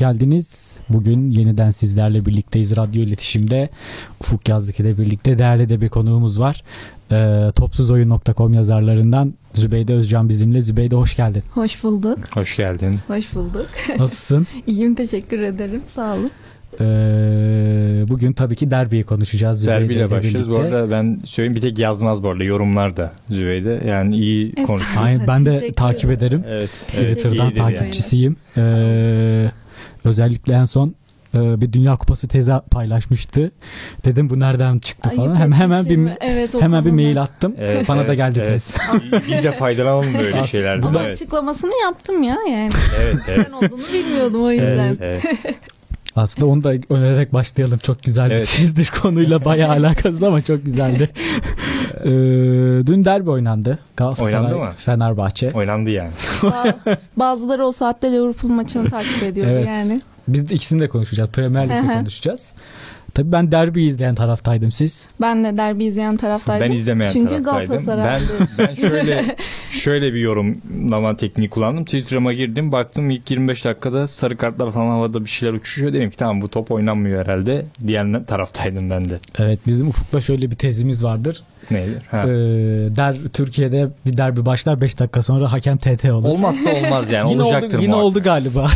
geldiniz. Bugün yeniden sizlerle birlikteyiz radyo iletişimde. Ufuk Yazdık ile birlikte değerli de bir konuğumuz var. Ee, Topsuzoyun.com yazarlarından Zübeyde Özcan bizimle. Zübeyde hoş geldin. Hoş bulduk. Hoş geldin. Hoş bulduk. Nasılsın? İyiyim teşekkür ederim. Sağ olun. Ee, bugün tabii ki derbiyi konuşacağız. Zübeyde Derbiyle ile başlıyoruz. Bu arada ben söyleyeyim bir tek yazmaz bu arada yorumlarda Zübeyde. Yani iyi konuşuyor. Aynen, ben de takip ederim. Evet. Twitter'dan iyidir yani. takipçisiyim. Ee, özellikle en son e, bir Dünya Kupası tezi paylaşmıştı. Dedim bu nereden çıktı Ayıp falan. Hem hemen bir evet, o hemen bir konuda. mail attım. Evet, Bana da evet, geldi evet. tez. Biz de faydalanalım böyle şeylerden. Ama Evet. açıklamasını yaptım ya yani. Evet, evet. Sen olduğunu bilmiyordum o yüzden. evet, evet. Aslında onu da önererek başlayalım. Çok güzel bir Evet. tezdir konuyla bayağı alakasız ama çok güzeldi. Ee, dün derbi oynandı. Oynandı Galatasaray mı? Fenerbahçe. Oynandı yani. Ba- Bazıları o saatte Liverpool maçını takip ediyordu Evet. yani. Biz de ikisini de konuşacağız. Premier hı. konuşacağız. Tabii ben derbi izleyen taraftaydım siz. Ben de derbi izleyen taraftaydım. Ben izlemeyen Çünkü taraftaydım. Ben, ben şöyle şöyle bir yorumlama tekniği kullandım. Twitter'ıma girdim. Baktım ilk 25 dakikada sarı kartlar falan havada bir şeyler uçuşuyor. Dedim ki tamam bu top oynanmıyor herhalde. Diyen taraftaydım ben de. Evet bizim Ufuk'la şöyle bir tezimiz vardır. Nedir? Ha. Ee, der Türkiye'de bir derbi başlar 5 dakika sonra hakem TT olur. Olmazsa olmaz yani. yine Olacaktır oldu, yine muhakkak. oldu galiba.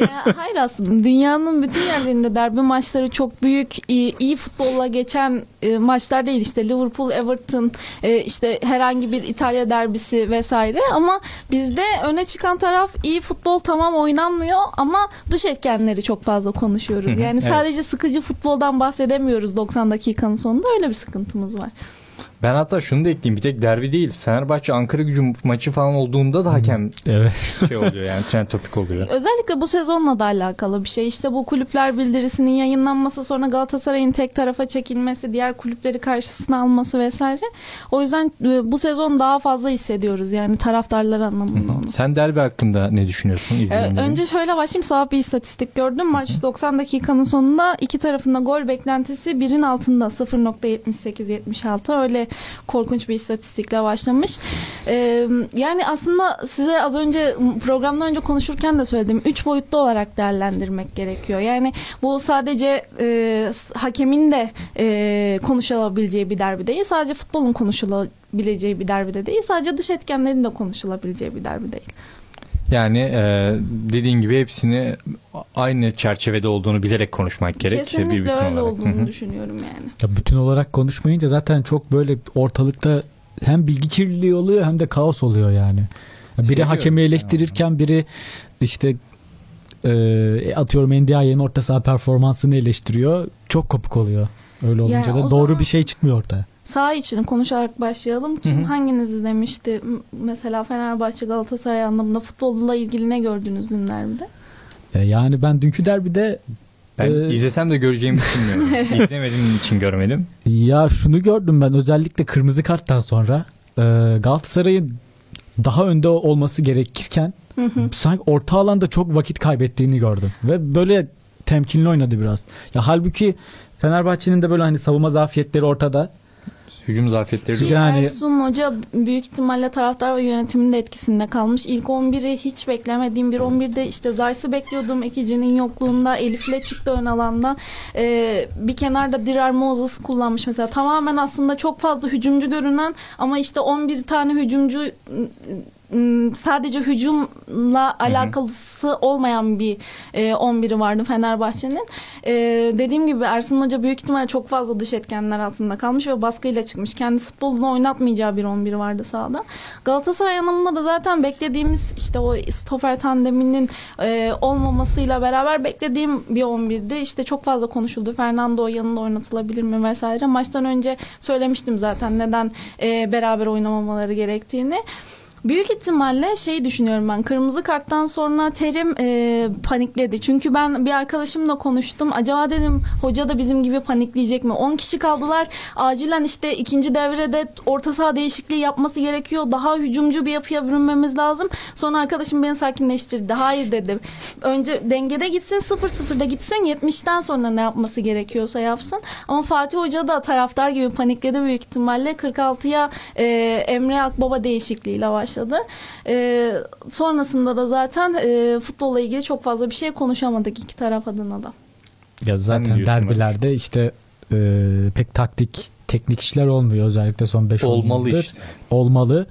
ya hayır aslında dünyanın bütün yerlerinde derbi maçları çok büyük iyi, iyi futbolla geçen e, maçlar değil işte Liverpool Everton e, işte herhangi bir İtalya derbisi vesaire ama bizde öne çıkan taraf iyi futbol tamam oynanmıyor ama dış etkenleri çok fazla konuşuyoruz. Yani evet. sadece sıkıcı futboldan bahsedemiyoruz 90 dakikanın sonunda öyle bir sıkıntımız var. Ben hatta şunu da ekleyeyim. Bir tek derbi değil. Fenerbahçe Ankara gücü maçı falan olduğunda da hakem evet. şey oluyor yani trend topik oluyor. Özellikle bu sezonla da alakalı bir şey. İşte bu kulüpler bildirisinin yayınlanması sonra Galatasaray'ın tek tarafa çekilmesi, diğer kulüpleri karşısına alması vesaire. O yüzden e, bu sezon daha fazla hissediyoruz yani taraftarlar anlamında onu. Sen derbi hakkında ne düşünüyorsun? Ee, önce şöyle başlayayım sabah bir istatistik gördüm. Maç 90 dakikanın sonunda iki tarafında gol beklentisi birin altında 0.78-76 öyle korkunç bir istatistikle başlamış. Ee, yani aslında size az önce programdan önce konuşurken de söyledim. Üç boyutlu olarak değerlendirmek gerekiyor. Yani bu sadece e, hakemin de e, konuşulabileceği bir derbi değil. Sadece futbolun konuşulabileceği bir derbi de değil. Sadece dış etkenlerin de konuşulabileceği bir derbi değil. Yani e, dediğin gibi hepsini aynı çerçevede olduğunu bilerek konuşmak gerek. Kesinlikle bir bütün öyle olarak. Olduğunu hı. düşünüyorum yani. Ya bütün olarak konuşmayınca zaten çok böyle ortalıkta hem bilgi kirliliği oluyor hem de kaos oluyor yani. Ya Biri Seviyorum hakemi ya. eleştirirken biri işte e, atıyorum NDI'nin orta saha performansını eleştiriyor. Çok kopuk oluyor. Öyle olunca Ya da doğru bir şey çıkmıyor ortaya. Sağ için konuşarak başlayalım. Kim Hı hı. hanginiz izlemişti? M- Mesela Fenerbahçe Galatasaray anlamında futbolla ilgili ne gördünüz dün derbide? Yani ben dünkü derbide Ben Ee, izlesem de göreceğimi düşünmüyorum. İzlemediğim için görmedim. Ya şunu gördüm ben özellikle kırmızı karttan sonra e, Galatasaray'ın daha önde olması gerekirken Hı hı. sanki orta alanda çok vakit kaybettiğini gördüm ve böyle temkinli oynadı biraz. Ya halbuki Fenerbahçe'nin de böyle hani savunma zafiyetleri ortada. Hücum zafiyetleri Ki Yani- Ersun Hoca büyük ihtimalle taraftar ve yönetimin de etkisinde kalmış. İlk 11'i hiç beklemediğim bir 11'de işte Zayt'sı bekliyordum Ekici'nin yokluğunda. Elif'le çıktı ön alanda. Ee, bir kenarda Dirar Moses kullanmış mesela. Tamamen aslında çok fazla hücumcu görünen ama işte 11 tane hücumcu sadece hücumla alakalısı olmayan bir e, 11'i vardı Fenerbahçe'nin. E, dediğim gibi Ersun Hoca büyük ihtimalle çok fazla dış etkenler altında kalmış ve baskıyla çıkmış. Kendi futbolunu oynatmayacağı bir 11 vardı sahada. Galatasaray anlamında da zaten beklediğimiz işte o stoper tandeminin e, olmamasıyla beraber beklediğim bir 11'di. İşte çok fazla konuşuldu. Fernando yanında oynatılabilir mi vesaire. Maçtan önce söylemiştim zaten neden e, beraber oynamamaları gerektiğini. Büyük ihtimalle şey düşünüyorum ben. Kırmızı karttan sonra Terim e, panikledi. Çünkü ben bir arkadaşımla konuştum. Acaba dedim hoca da bizim gibi panikleyecek mi? 10 kişi kaldılar. Acilen işte ikinci devrede orta saha değişikliği yapması gerekiyor. Daha hücumcu bir yapıya bürünmemiz lazım. Sonra arkadaşım beni sakinleştirdi. Hayır dedim. Önce dengede gitsin 0-0'da gitsin 70'ten sonra ne yapması gerekiyorsa yapsın. Ama Fatih Hoca da taraftar gibi panikledi büyük ihtimalle. 46'ya e, Emre Akbaba değişikliğiyle başladı. Başladı. E, sonrasında da zaten e, futbolla ilgili çok fazla bir şey konuşamadık iki taraf adına da. Ya zaten derbilerde işte e, pek taktik teknik işler olmuyor özellikle son 5 Olmalı yıldır. işte. Olmalı.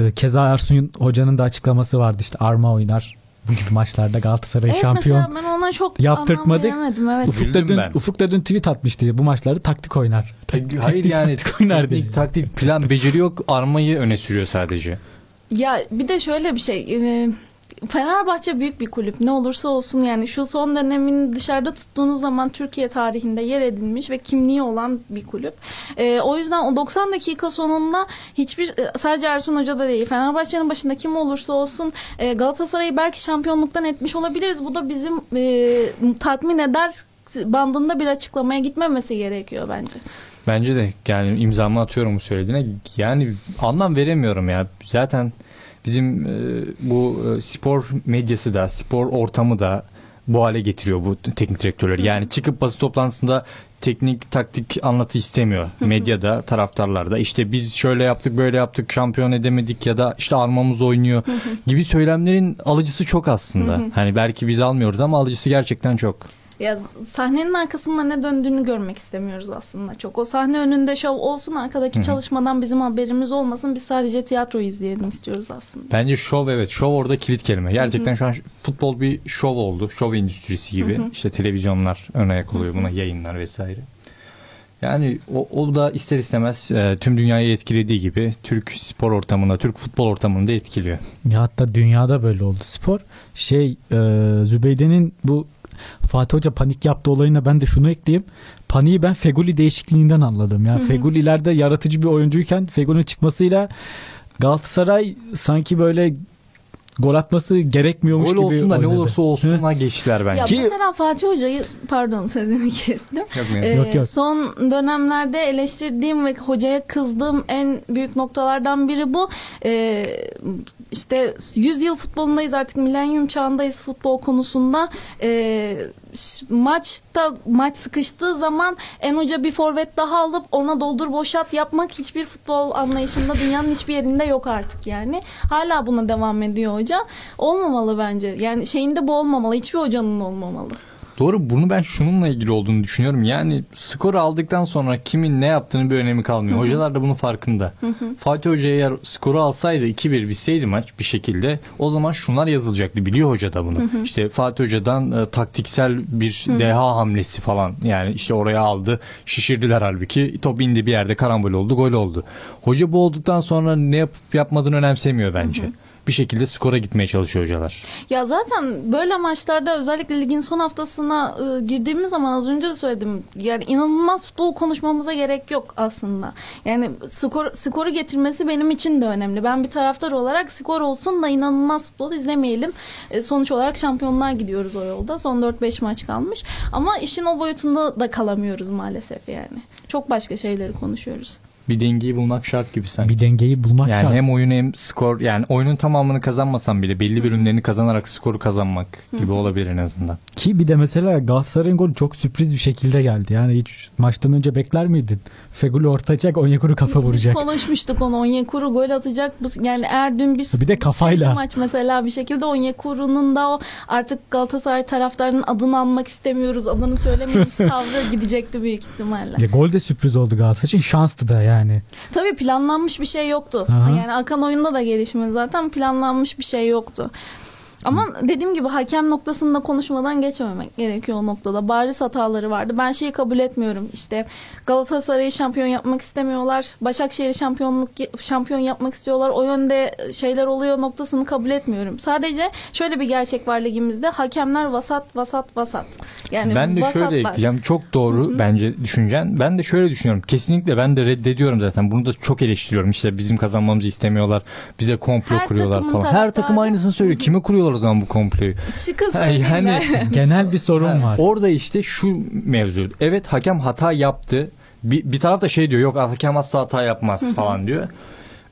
E, keza Ersun hocanın da açıklaması vardı işte arma oynar. Bu gibi maçlarda Galatasaray Evet şampiyon. mesela ben ona çok yaptırtmadık. anlam veremedim. Evet. Ufuk da, dün, ben. Ufuk da dün tweet atmıştı. Bu maçları taktik oynar. Hayır Taktik- yani taktik oynar diye. taktik, plan, beceri yok. Armayı öne sürüyor sadece. Ya bir de şöyle bir şey. Fenerbahçe büyük bir kulüp. Ne olursa olsun yani şu son dönemini dışarıda tuttuğunuz zaman Türkiye tarihinde yer edilmiş ve kimliği olan bir kulüp. E, o yüzden o 90 dakika sonunda hiçbir sadece Ersun Hoca da değil. Fenerbahçe'nin başında kim olursa olsun e, Galatasaray'ı belki şampiyonluktan etmiş olabiliriz. Bu da bizim e, tatmin eder bandında bir açıklamaya gitmemesi gerekiyor bence. Bence de yani imzamı atıyorum bu söylediğine. Yani anlam veremiyorum ya. Zaten bizim e, bu e, spor medyası da, spor ortamı da bu hale getiriyor bu teknik direktörleri. Yani çıkıp basın toplantısında teknik taktik anlatı istemiyor. Medyada, taraftarlarda işte biz şöyle yaptık, böyle yaptık, şampiyon edemedik ya da işte armamız oynuyor gibi söylemlerin alıcısı çok aslında. Hani belki biz almıyoruz ama alıcısı gerçekten çok. Ya sahnenin arkasında ne döndüğünü görmek istemiyoruz aslında çok. O sahne önünde şov olsun, arkadaki çalışmadan bizim haberimiz olmasın. Biz sadece tiyatro izleyelim istiyoruz aslında. Bence şov evet. Şov orada kilit kelime. Gerçekten şu an futbol bir şov oldu. Şov endüstrisi gibi. İşte televizyonlar ön ayak oluyor buna yayınlar vesaire. Yani o, o da ister istemez e, tüm dünyayı etkilediği gibi Türk spor ortamında, Türk futbol ortamını da etkiliyor. Ya hatta dünyada böyle oldu spor. Şey e, Zübeyde'nin bu Fatih Hoca panik yaptı olayına ben de şunu ekleyeyim. Paniği ben Feguli değişikliğinden anladım. Yani Feguli ileride yaratıcı bir oyuncuyken Feguli'nin çıkmasıyla Galatasaray sanki böyle gol atması gerekmiyormuş Gol gibi olsun da ne oynadı. olursa olsun'a geçtiler bence. Ya Ki- mesela Fatih Hoca'yı pardon sözünü kestim. Yok? Ee, Yok, yok. Son dönemlerde eleştirdiğim ve hocaya kızdığım en büyük noktalardan biri bu. Ee, işte 100 yıl futbolundayız artık milenyum çağındayız futbol konusunda. Ş- maçta maç sıkıştığı zaman en hoca bir forvet daha alıp ona doldur boşalt yapmak hiçbir futbol anlayışında dünyanın hiçbir yerinde yok artık yani. Hala buna devam ediyor hoca. Olmamalı bence. Yani şeyinde bu olmamalı. Hiçbir hocanın olmamalı. Doğru bunu ben şununla ilgili olduğunu düşünüyorum. Yani skoru aldıktan sonra kimin ne yaptığını bir önemi kalmıyor. Hocalar da bunun farkında. Fatih Hoca eğer skoru alsaydı 2-1 bitseydi maç bir şekilde o zaman şunlar yazılacaktı. Biliyor hoca da bunu. İşte Fatih Hoca'dan e, taktiksel bir deha hamlesi falan. Yani işte oraya aldı. Şişirdiler halbuki. Top indi bir yerde karambol oldu, gol oldu. Hoca bu olduktan sonra ne yapıp yapmadığını önemsemiyor bence. Bir şekilde skora gitmeye çalışıyor hocalar. Ya zaten böyle maçlarda özellikle ligin son haftasına e, girdiğimiz zaman az önce de söyledim. Yani inanılmaz futbol konuşmamıza gerek yok aslında. Yani skor skoru getirmesi benim için de önemli. Ben bir taraftar olarak skor olsun da inanılmaz futbol izlemeyelim. E, sonuç olarak şampiyonlar gidiyoruz o yolda. Son 4-5 maç kalmış. Ama işin o boyutunda da kalamıyoruz maalesef yani. Çok başka şeyleri konuşuyoruz. Bir dengeyi bulmak şart gibi sanki. Bir dengeyi bulmak Yani şart. hem oyun hem skor yani oyunun tamamını kazanmasan bile belli bölümlerini kazanarak skoru kazanmak gibi olabilir en azından. Ki bir de mesela Galatasaray'ın golü çok sürpriz bir şekilde geldi. Yani hiç maçtan önce bekler miydin? Feguli ortacak, Onyekuru kafa vuracak. Biz konuşmuştuk onu Onyekuru gol atacak. Bu, yani eğer dün bir, Bir de kafayla. bir maç mesela bir şekilde Onyekuru'nun da o artık Galatasaray taraftarının adını almak istemiyoruz. Adını söylemeyiz tavrı gidecekti büyük ihtimalle. Ya gol de sürpriz oldu Galatasaray için. Şanstı da yani. Tabii planlanmış bir şey yoktu. Aha. Yani Akan oyunda da gelişmedi zaten planlanmış bir şey yoktu. Ama dediğim gibi hakem noktasında konuşmadan geçmemek gerekiyor o noktada. Bariz hataları vardı. Ben şeyi kabul etmiyorum. İşte Galatasaray'ı şampiyon yapmak istemiyorlar. Başakşehir'i şampiyonluk şampiyon yapmak istiyorlar. O yönde şeyler oluyor noktasını kabul etmiyorum. Sadece şöyle bir gerçek var ligimizde. Hakemler vasat vasat vasat. Yani ben de şöyle vasatlar. ekleyeceğim. Çok doğru bence düşüncen. Ben de şöyle düşünüyorum. Kesinlikle ben de reddediyorum zaten. Bunu da çok eleştiriyorum. İşte bizim kazanmamızı istemiyorlar. Bize komplo Her kuruyorlar falan. Her takım aynısını söylüyor. Kime kuruyorlar o zaman bu komployu? Çıkın yani- ya. Genel bir sorun var. Orada işte şu mevzu. Evet hakem hata yaptı. Bir, bir taraf da şey diyor yok hakem asla hata yapmaz falan diyor.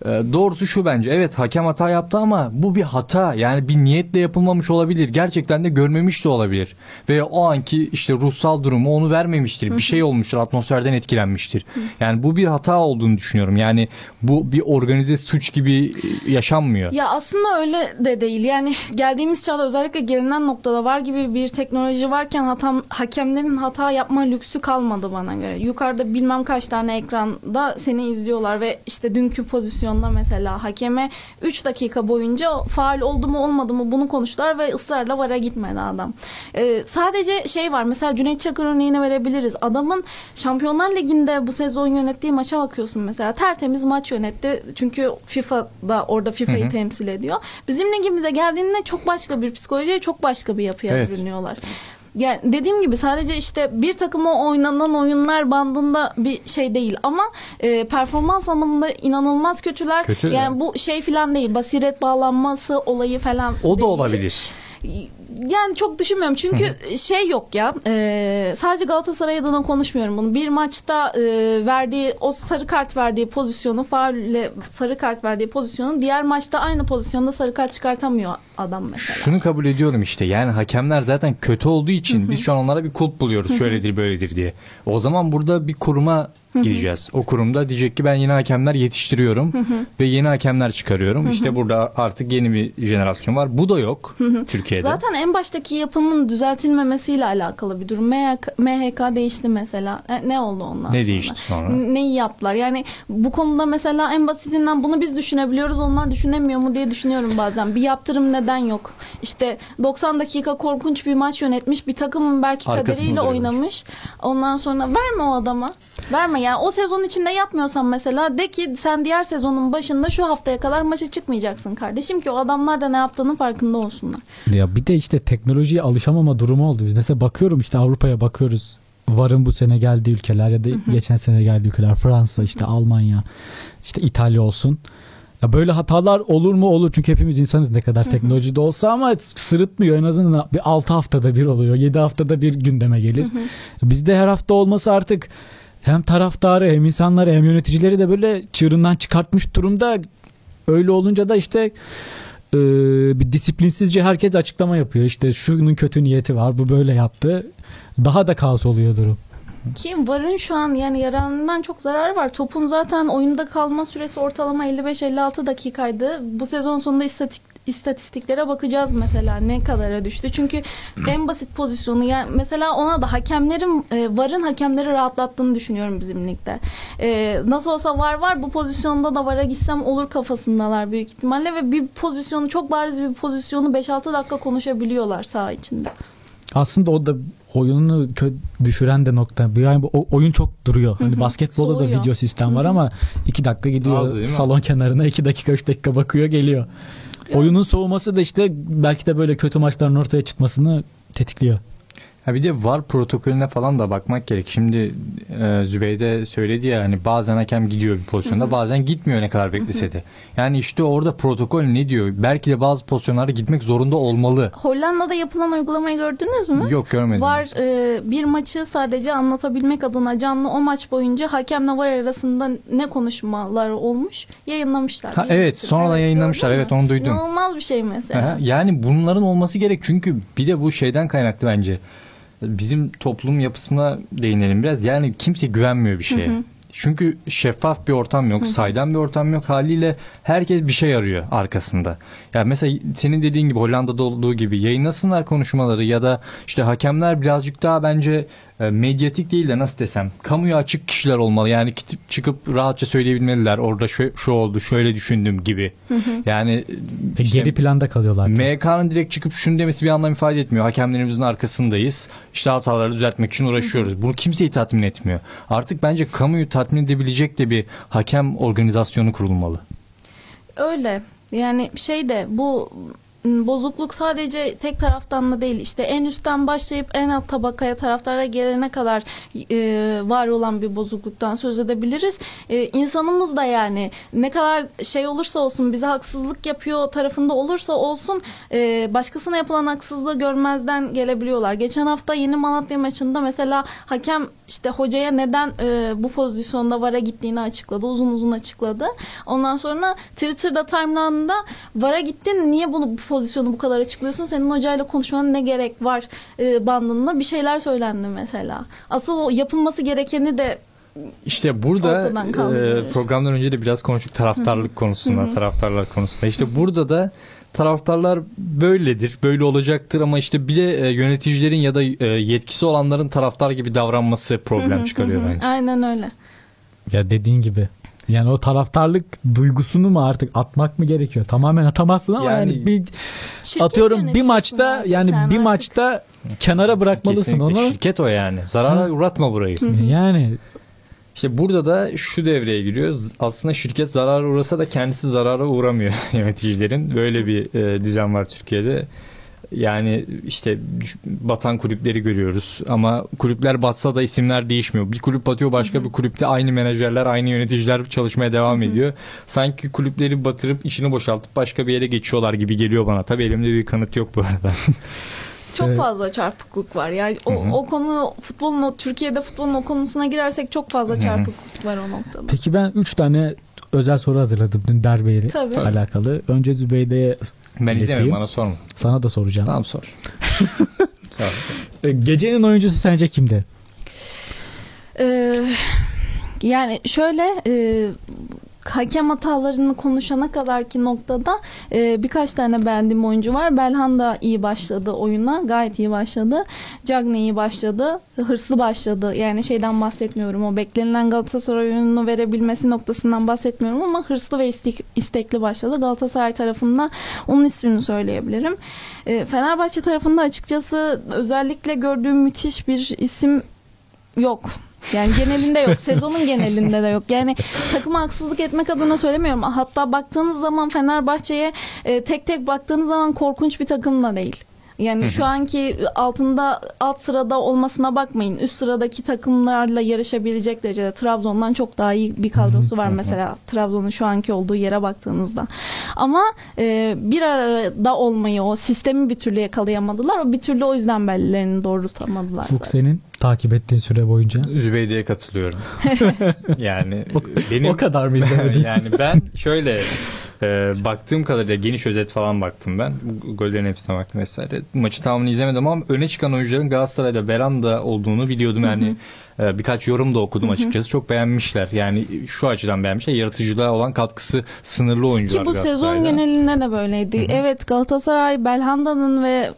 Ee, doğrusu şu bence. Evet hakem hata yaptı ama bu bir hata. Yani bir niyetle yapılmamış olabilir. Gerçekten de görmemiş de olabilir. Veya o anki işte ruhsal durumu onu vermemiştir. Bir şey olmuştur. Atmosferden etkilenmiştir. Yani bu bir hata olduğunu düşünüyorum. Yani bu bir organize suç gibi e, yaşanmıyor. Ya aslında öyle de değil. Yani geldiğimiz çağda özellikle gelinen noktada var gibi bir teknoloji varken hatam, hakemlerin hata yapma lüksü kalmadı bana göre. Yukarıda bilmem kaç tane ekranda seni izliyorlar ve işte dünkü pozisyonda mesela hakeme 3 dakika boyunca faal oldu mu olmadı mı bunu konuştular ve ısrarla vara gitmedi adam. Ee, sadece şey var mesela Cüneyt Çakır örneğini verebiliriz. Adamın Şampiyonlar Ligi'nde bu sezon yönettiği maça bakıyorsun mesela tertemiz maç yönetti. Çünkü FIFA da orada FIFA'yı temsil ediyor. Bizim ligimize geldiğinde çok başka bir psikolojiye çok başka bir yapıya Evet. bürünüyorlar. Yani dediğim gibi sadece işte bir takıma oynanan oyunlar bandında bir şey değil ama e, performans anlamında inanılmaz kötüler. Kötü, yani bu şey falan değil. Basiret bağlanması olayı falan. O da değil. olabilir. Yani çok düşünmüyorum çünkü şey yok ya e, sadece Galatasaray adına konuşmuyorum bunu. Bir maçta e, verdiği o sarı kart verdiği pozisyonu faulle sarı kart verdiği pozisyonu diğer maçta aynı pozisyonda sarı kart çıkartamıyor adam mesela. Şunu kabul ediyorum işte yani hakemler zaten kötü olduğu için biz şu an onlara bir kulp buluyoruz şöyledir böyledir diye. O zaman burada bir kuruma gideceğiz. O kurumda diyecek ki ben yeni hakemler yetiştiriyorum ve yeni hakemler çıkarıyorum. İşte burada artık yeni bir jenerasyon var. Bu da yok Türkiye'de. Zaten en baştaki yapının düzeltilmemesiyle alakalı bir durum. MHK, değişti mesela. E, ne oldu ondan Ne sonra? değişti sonra? Neyi yaptılar? Yani bu konuda mesela en basitinden bunu biz düşünebiliyoruz. Onlar düşünemiyor mu diye düşünüyorum bazen. Bir yaptırım neden yok? İşte 90 dakika korkunç bir maç yönetmiş. Bir takımın belki Arkasında kaderiyle oynamış. Ondan sonra verme o adama. Verme yani o sezon içinde yapmıyorsan mesela de ki sen diğer sezonun başında şu haftaya kadar maça çıkmayacaksın kardeşim ki o adamlar da ne yaptığının farkında olsunlar. Ya bir de işte teknolojiye alışamama durumu oldu. Mesela bakıyorum işte Avrupa'ya bakıyoruz. Varın bu sene geldiği ülkeler ya da geçen sene geldiği ülkeler Fransa işte Almanya işte İtalya olsun. Ya böyle hatalar olur mu? Olur çünkü hepimiz insanız ne kadar teknolojide olsa ama sırıtmıyor en azından bir 6 haftada bir oluyor. 7 haftada bir gündeme gelir. Bizde her hafta olması artık hem taraftarı hem insanları hem yöneticileri de böyle çığırından çıkartmış durumda. Öyle olunca da işte e, bir disiplinsizce herkes açıklama yapıyor. İşte şunun kötü niyeti var bu böyle yaptı. Daha da kaos oluyor durum. Ki VAR'ın şu an yani yararından çok zararı var. Topun zaten oyunda kalma süresi ortalama 55-56 dakikaydı. Bu sezon sonunda istatik, istatistiklere bakacağız mesela ne kadara düştü. Çünkü en basit pozisyonu yani mesela ona da hakemlerin e, VAR'ın hakemleri rahatlattığını düşünüyorum bizim ligde. E, nasıl olsa VAR var bu pozisyonda da VAR'a gitsem olur kafasındalar büyük ihtimalle ve bir pozisyonu çok bariz bir pozisyonu 5-6 dakika konuşabiliyorlar saha içinde. Aslında o da oyununu kö- düşüren de nokta. Yani bu oyun çok duruyor. Hani basketbolda da video sistem var ama iki dakika gidiyor salon kenarına iki dakika üç dakika bakıyor geliyor. Oyunun soğuması da işte belki de böyle kötü maçların ortaya çıkmasını tetikliyor. Ha bir de var protokolüne falan da bakmak gerek. Şimdi e, Zübeyde söyledi ya hani bazen hakem gidiyor bir pozisyonda bazen gitmiyor ne kadar beklese de. Yani işte orada protokol ne diyor? Belki de bazı pozisyonlarda gitmek zorunda olmalı. Hollanda'da yapılan uygulamayı gördünüz mü? Yok görmedim. Var e, bir maçı sadece anlatabilmek adına canlı o maç boyunca hakemle var arasında ne konuşmalar olmuş yayınlamışlar. Ha, evet sonradan yayınlamışlar gördün evet onu duydum. İnanılmaz bir şey mesela. Aha, Yani bunların olması gerek çünkü bir de bu şeyden kaynaklı bence. Bizim toplum yapısına değinelim biraz. Yani kimse güvenmiyor bir şeye. Çünkü şeffaf bir ortam yok, saydam bir ortam yok haliyle herkes bir şey arıyor arkasında. Ya mesela senin dediğin gibi Hollanda'da olduğu gibi yayınlasınlar konuşmaları ya da işte hakemler birazcık daha bence e, medyatik değil de nasıl desem kamuya açık kişiler olmalı. Yani çıkıp rahatça söyleyebilmeliler. Orada şu, şu oldu, şöyle düşündüm gibi. Yani işte- geri planda kalıyorlar. MK'nın direkt çıkıp şunu demesi bir anlam ifade etmiyor. Hakemlerimizin arkasındayız. İşte hataları düzeltmek için uğraşıyoruz. Bunu kimseyi tatmin etmiyor. Artık bence kamuyu tatmin edebilecek de bir hakem organizasyonu kurulmalı. Öyle. Yani şey de bu bozukluk sadece tek taraftan da değil işte en üstten başlayıp en alt tabakaya taraftara gelene kadar e, var olan bir bozukluktan söz edebiliriz. E, insanımız da yani ne kadar şey olursa olsun bize haksızlık yapıyor tarafında olursa olsun e, başkasına yapılan haksızlığı görmezden gelebiliyorlar. Geçen hafta yeni Malatya maçında mesela hakem işte hocaya neden e, bu pozisyonda VAR'a gittiğini açıkladı. Uzun uzun açıkladı. Ondan sonra Twitter'da timeline'ında VAR'a gittin niye bunu bu pozisyonu bu kadar açıklıyorsun? Senin hocayla konuşmana ne gerek var e, bandında bir şeyler söylendi mesela. Asıl o yapılması gerekeni de İşte burada e, programdan önce de biraz konuştuk taraftarlık konusunda, taraftarlar konusunda. İşte burada da taraftarlar böyledir, böyle olacaktır ama işte bir de e, yöneticilerin ya da e, yetkisi olanların taraftar gibi davranması problem çıkarıyor bence. aynen öyle. Ya dediğin gibi. Yani o taraftarlık duygusunu mu artık atmak mı gerekiyor? Tamamen atamazsın ama yani, Yani- bir Şirket atıyorum bir maçta artık yani bir artık. maçta kenara bırakmalısın Kesinlikle onu. şirket o yani. Zarara uğratma burayı. Yani İşte burada da şu devreye giriyor. Aslında şirket zarara uğrasa da kendisi zarara uğramıyor yöneticilerin. Böyle bir e, düzen var Türkiye'de. Yani işte batan kulüpleri görüyoruz ama kulüpler batsa da isimler değişmiyor. Bir kulüp batıyor başka bir kulüpte aynı menajerler, aynı yöneticiler çalışmaya devam ediyor. Sanki kulüpleri batırıp işini boşaltıp başka bir yere geçiyorlar gibi geliyor bana. Tabii elimde bir kanıt yok bu arada. Çok Evet. fazla çarpıklık var. Yani o, o konu futbolun o Türkiye'de futbolun o konusuna girersek çok fazla çarpıklık var o noktada. peki ben 3 tane özel soru hazırladım dün derbeyle Tabii. alakalı. Önce Zübeyde'ye Ben izlemiyorum bana sorma. sana da soracağım. Tamam sor. Sor. E, Gecenin oyuncusu sence kimdi? Ee, yani şöyle e, hakem hatalarını konuşana kadarki noktada e, birkaç tane beğendiğim oyuncu var. Belhanda iyi başladı oyuna. Gayet iyi başladı. Cagney iyi başladı. Hırslı başladı. Yani şeyden bahsetmiyorum. O beklenilen Galatasaray oyununu verebilmesi noktasından bahsetmiyorum ama hırslı ve istek- istekli başladı. Galatasaray tarafında onun ismini söyleyebilirim. E, Fenerbahçe tarafında açıkçası özellikle gördüğüm müthiş bir isim yok. Yani genelinde yok. Sezonun genelinde de yok. Yani takıma haksızlık etmek adına söylemiyorum. Hatta baktığınız zaman Fenerbahçe'ye e, tek tek baktığınız zaman korkunç bir takım da değil. Yani şu anki altında alt sırada olmasına bakmayın. Üst sıradaki takımlarla yarışabilecek derecede Trabzon'dan çok daha iyi bir kadrosu var mesela. Trabzon'un şu anki olduğu yere baktığınızda. Ama e, bir arada olmayı o sistemi bir türlü yakalayamadılar. O bir türlü o yüzden bellilerini doğrultamadılar Fuk zaten. senin takip ettiğin süre boyunca. Zübeyde'ye katılıyorum. yani benim O kadar mı izlemedin? yani ben şöyle e, baktığım kadarıyla geniş özet falan baktım ben. Gollerin hepsine baktım vesaire. Maçı tamamını izlemedim ama öne çıkan oyuncuların Galatasaray'da Belanda olduğunu biliyordum. Yani e, birkaç yorum da okudum açıkçası. Çok beğenmişler. Yani şu açıdan beğenmişler. Yaratıcılığa olan katkısı sınırlı oyuncular Ki bu sezon genelinde de böyleydi. Evet Galatasaray Belhanda'nın ve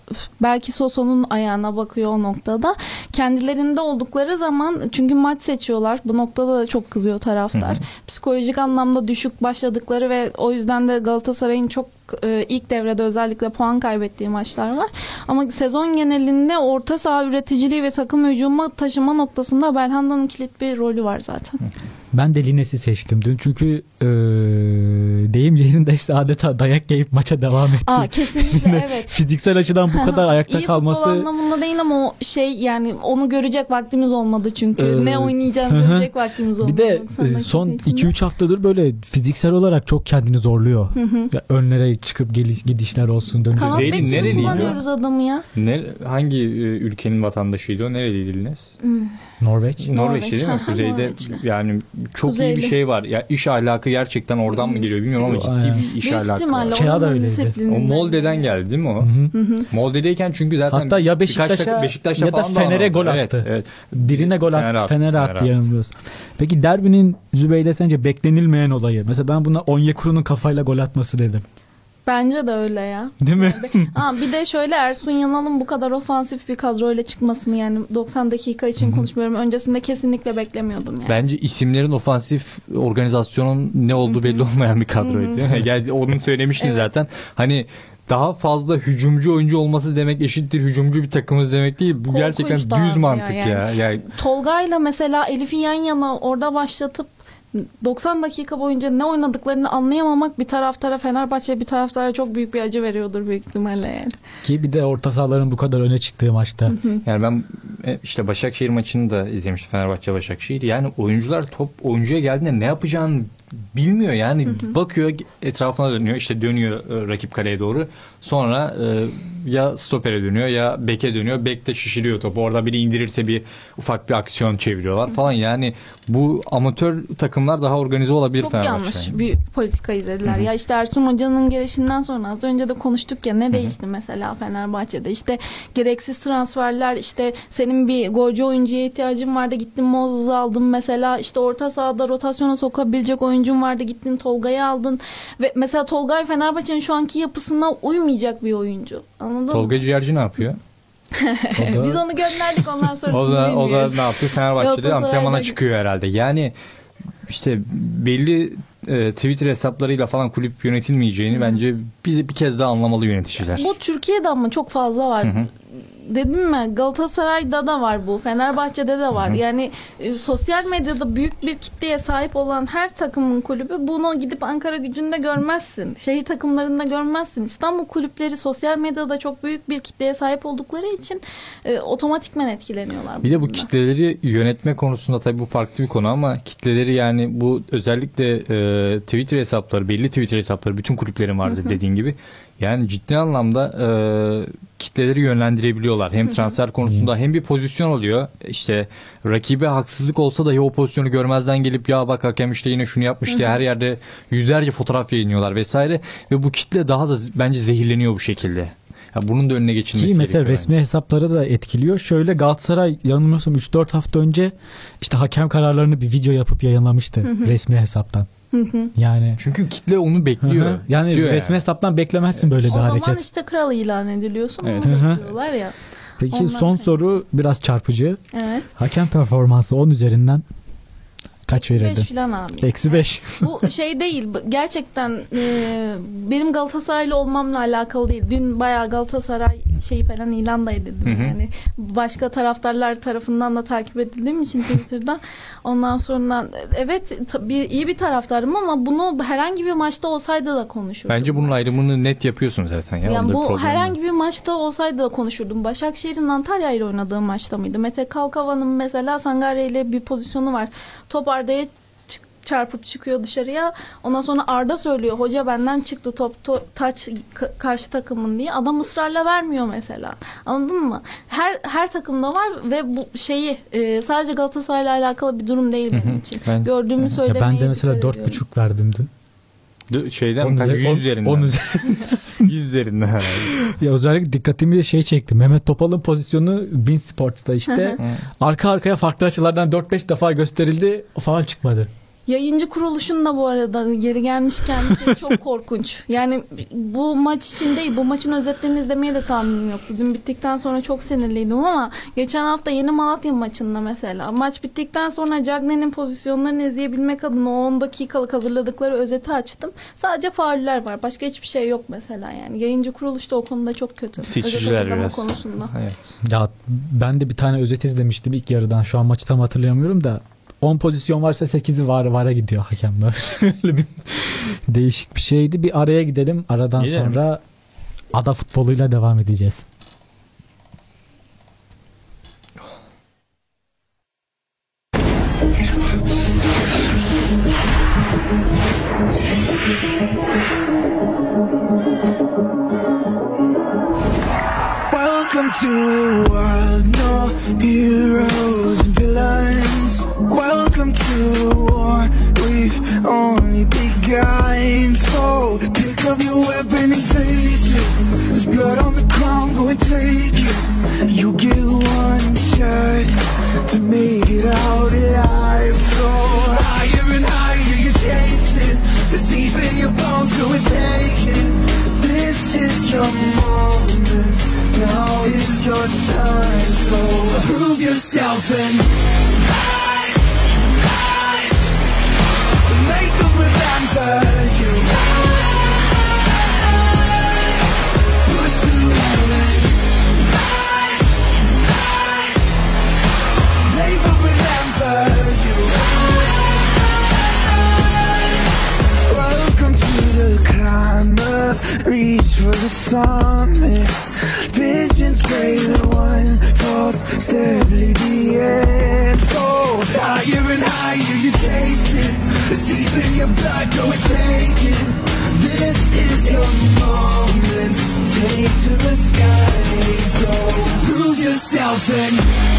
belki Soso'nun ayağına bakıyor o noktada. Kendilerinde oldukları zaman çünkü maç seçiyorlar. Bu noktada da çok kızıyor taraftar. Psikolojik anlamda düşük başladıkları ve o yüzden de Galatasaray'ın çok e, ilk devrede özellikle puan kaybettiği maçlar var. Ama sezon genelinde orta saha üreticiliği ve takım hücuma taşıma noktasında Belhanda'nın kilit bir rolü var zaten. Ben de Lines'i seçtim dün çünkü e, deyim yerindeyse adeta dayak yiyip maça devam etti. Aa kesinlikle evet. Fiziksel açıdan bu kadar ayakta İyi kalması futbol anlamında değil ama o şey yani onu görecek vaktimiz olmadı çünkü. Ee, ne oynayacağını hı hı. görecek vaktimiz olmadı. bir de 90 e, son içinde. 2-3 haftadır böyle fiziksel olarak çok kendini zorluyor. Ya önlere çıkıp geliş, gidişler olsun dönüşler. İçin nereliydi? kullanıyoruz adamı ya. Ne, hangi e, ülkenin vatandaşıydı o? Nereliydi Lines? Norveç. Norveçli değil mi? Aha, Kuzeyde Norveçli. yani çok iyi Kuzeyli. bir şey var. Ya iş ahlakı gerçekten oradan mı geliyor bilmiyorum ama ciddi Aynen. bir iş Büyük ahlakı var. Kea da öyleydi. O Molde'den geldi değil mi o? Hı hı. Molde'deyken çünkü zaten Hatta ya Beşiktaş'a Beşiktaş'a ya da Fener'e gol Evet, attı. evet. Birine gol Fener attı. attı, Fener'e Fener attı attı. yanılmıyoruz. Peki derbinin Zübeyde sence beklenilmeyen olayı. Mesela ben buna Onyekuru'nun kafayla gol atması dedim. Bence de öyle ya. Değil mi? Ha, bir de şöyle Ersun Yanal'ın bu kadar ofansif bir kadroyla çıkmasını yani 90 dakika için konuşmuyorum. Öncesinde kesinlikle beklemiyordum yani. Bence isimlerin ofansif organizasyonun ne olduğu belli olmayan bir kadroydu. yani onu söylemiştin Evet. zaten. Hani daha fazla hücumcu oyuncu olması demek eşittir hücumcu bir takımız demek değil. Bu Korkunç gerçekten düz mantık ya, ya. Yani Tolga'yla mesela Elif'i yan yana orada başlatıp 90 dakika boyunca ne oynadıklarını anlayamamak bir taraftara Fenerbahçe bir taraftara çok büyük bir acı veriyordur büyük ihtimalle yani. Ki bir de orta sahaların bu kadar öne çıktığı maçta. Yani ben e, işte Başakşehir maçını da izlemiştim Fenerbahçe Başakşehir. Yani oyuncular top oyuncuya geldiğinde ne yapacağını bilmiyor yani bakıyor etrafına dönüyor işte dönüyor e, rakip kaleye doğru sonra e, ya stopere dönüyor ya beke dönüyor. Bek de şişiriyor topu. Orada biri indirirse bir ufak bir aksiyon çeviriyorlar falan. Yani bu amatör takımlar daha organize olabilir Çok yanlış bir politika izlediler. Ya işte Ersun Hoca'nın gelişinden sonra az önce de konuştuk ya ne değişti mesela Fenerbahçe'de? İşte gereksiz transferler işte senin bir golcü oyuncuya ihtiyacın vardı gittin Mozes'ı aldın mesela. İşte orta sahada rotasyona sokabilecek oyuncun vardı gittin Tolga'yı aldın. Ve mesela Tolgay Fenerbahçe'nin şu anki yapısına uymayacak bir oyuncu. Anladın Tolga mı? Ciğerci ne yapıyor? Da- Biz onu gönderdik ondan sonra O da, o da ne yapıyor? Fenerbahçe'de antrenmana çıkıyor herhalde. Yani işte belli e, Twitter hesaplarıyla falan kulüp yönetilmeyeceğini bence bir, bir kez daha anlamalı yöneticiler. Bu Türkiye'de ama çok fazla var. Dedim mi Galatasaray'da da var bu. Fenerbahçe'de de var. Yani e, sosyal medyada büyük bir kitleye sahip olan her takımın kulübü bunu gidip Ankara gücünde görmezsin. Şehir takımlarında görmezsin. İstanbul kulüpleri sosyal medyada çok büyük bir kitleye sahip oldukları için e, otomatikmen etkileniyorlar. Bir de bu kitleleri yönetme konusunda tabii bu farklı bir konu ama kitleleri yani bu özellikle e, Twitter hesapları, belli Twitter hesapları bütün kulüplerin vardır dediğin gibi. Yani ciddi anlamda e, kitleleri yönlendirebiliyorlar. Hem transfer konusunda hem bir pozisyon oluyor. İşte rakibe haksızlık olsa dahi o pozisyonu görmezden gelip ya bak hakem işte yine şunu yapmış diye her yerde yüzlerce fotoğraf yayınlıyorlar vesaire ve bu kitle daha da bence zehirleniyor bu şekilde. Ya bunun da önüne geçilmesi Ki mesela gerekiyor resmi hesapları da etkiliyor. Şöyle Galatasaray yanılmıyorsam 3-4 hafta önce işte hakem kararlarını bir video yapıp yayınlamıştı resmi hesaptan. Yani Çünkü kitle onu bekliyor. Hı hı. yani istiyor resmi hesaptan beklemezsin böyle bir o zaman hareket. işte kral ilan ediliyorsun. Evet. Onu bekliyorlar ya. Peki Ondan son soru biraz çarpıcı. Evet. Hakem performansı 10 üzerinden kaç Eksi beş verirdin? falan abi. Eksi 5. Bu şey değil. Gerçekten e, benim Galatasaraylı olmamla alakalı değil. Dün bayağı Galatasaray şeyi falan ilan da edildim. Hı hı. Yani başka taraftarlar tarafından da takip edildiğim için Twitter'dan. Ondan sonra evet tabii iyi bir taraftarım ama bunu herhangi bir maçta olsaydı da konuşurdum. Bence bunun ayrımını net yapıyorsun zaten. Ya. Yani bir bu herhangi bir maçta olsaydı da konuşurdum. Başakşehir'in Antalya ile oynadığı maçta mıydı? Mete Kalkava'nın mesela Sangarya ile bir pozisyonu var. Top Arda'ya çık- çarpıp çıkıyor dışarıya. Ondan sonra Arda söylüyor. Hoca benden çıktı top to- taç ka- karşı takımın diye. Adam ısrarla vermiyor mesela. Anladın mı? Her her takımda var ve bu şeyi e, sadece Galatasaray'la alakalı bir durum değil benim için. Ben- Gördüğümü söylemeye ben de mesela ediyorum. 4,5 verdim dün. Şeyden On üzeri- 100 on- üzerinden. on üzerinden. 100 üzerinden herhalde. Ya özellikle dikkatimi de şey çekti. Mehmet Topal'ın pozisyonu Bein Sports'ta işte arka arkaya farklı açılardan 4-5 defa gösterildi falan çıkmadı. Yayıncı kuruluşun da bu arada geri gelmişken şey çok korkunç. Yani bu maç için değil, bu maçın özetlerini izlemeye de tahammülüm yoktu. Dün bittikten sonra çok sinirliydim ama geçen hafta Yeni Malatya maçında mesela maç bittikten sonra Cagney'in pozisyonlarını izleyebilmek adına o 10 dakikalık hazırladıkları özeti açtım. Sadece fauller var. Başka hiçbir şey yok mesela yani. Yayıncı kuruluş da o konuda çok kötü. Seçiciler biraz. konusunda. Evet. Ya ben de bir tane özet izlemiştim ilk yarıdan. Şu an maçı tam hatırlayamıyorum da 10 pozisyon varsa 8'i var vara gidiyor hakemler. Öyle bir değişik bir şeydi. Bir araya gidelim. Aradan Gidelim. sonra ada futboluyla devam edeceğiz. Your moment. Now is your time. So prove yourself and rise, rise. Make them remember you. reach for the summit. Visions greater, one falls steadily the end. Oh, higher and higher you chase it. It's deep in your blood, go and take it. This is your moment. Take to the skies, go. Prove yourself and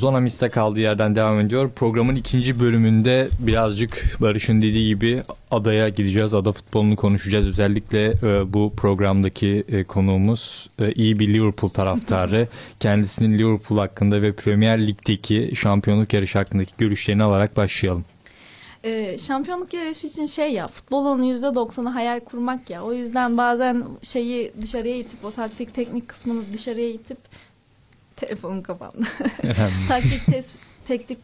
Zona Miste kaldığı yerden devam ediyor. Programın ikinci bölümünde birazcık Barış'ın dediği gibi adaya gideceğiz. Ada futbolunu konuşacağız. Özellikle e, bu programdaki e, konuğumuz e, iyi bir Liverpool taraftarı. Kendisinin Liverpool hakkında ve Premier Lig'deki şampiyonluk yarışı hakkındaki görüşlerini alarak başlayalım. Ee, şampiyonluk yarışı için şey ya futbolun %90'ı hayal kurmak ya. O yüzden bazen şeyi dışarıya itip o taktik teknik kısmını dışarıya itip telefonum kapandı. taktik teknik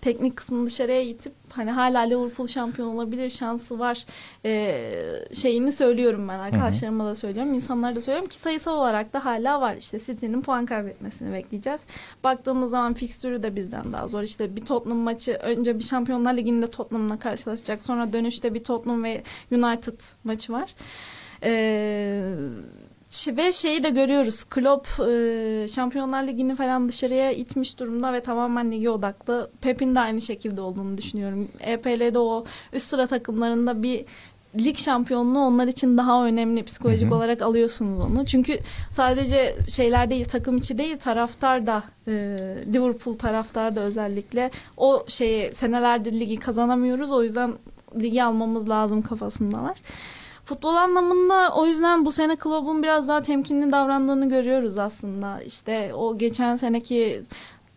teknik kısmını dışarıya itip hani hala Liverpool şampiyon olabilir şansı var ee, şeyini söylüyorum ben arkadaşlarıma da söylüyorum insanlara da söylüyorum ki sayısal olarak da hala var. İşte City'nin puan kaybetmesini bekleyeceğiz. Baktığımız zaman fikstürü de bizden daha zor. İşte bir Tottenham maçı önce bir Şampiyonlar Ligi'nde Tottenham'la karşılaşacak sonra dönüşte bir Tottenham ve United maçı var. Ee, Ş- ve şeyi de görüyoruz. Klopp e, Şampiyonlar Ligi'ni falan dışarıya itmiş durumda ve tamamen lige odaklı. Pep'in de aynı şekilde olduğunu düşünüyorum. EPL'de o üst sıra takımlarında bir lig şampiyonluğu onlar için daha önemli psikolojik Hı hı. olarak alıyorsunuz onu. Çünkü sadece şeyler değil takım içi değil taraftar da e, Liverpool taraftar da özellikle o şeyi senelerdir ligi kazanamıyoruz o yüzden ligi almamız lazım kafasındalar. Futbol anlamında o yüzden bu sene Klopp'un biraz daha temkinli davrandığını görüyoruz aslında. İşte o geçen seneki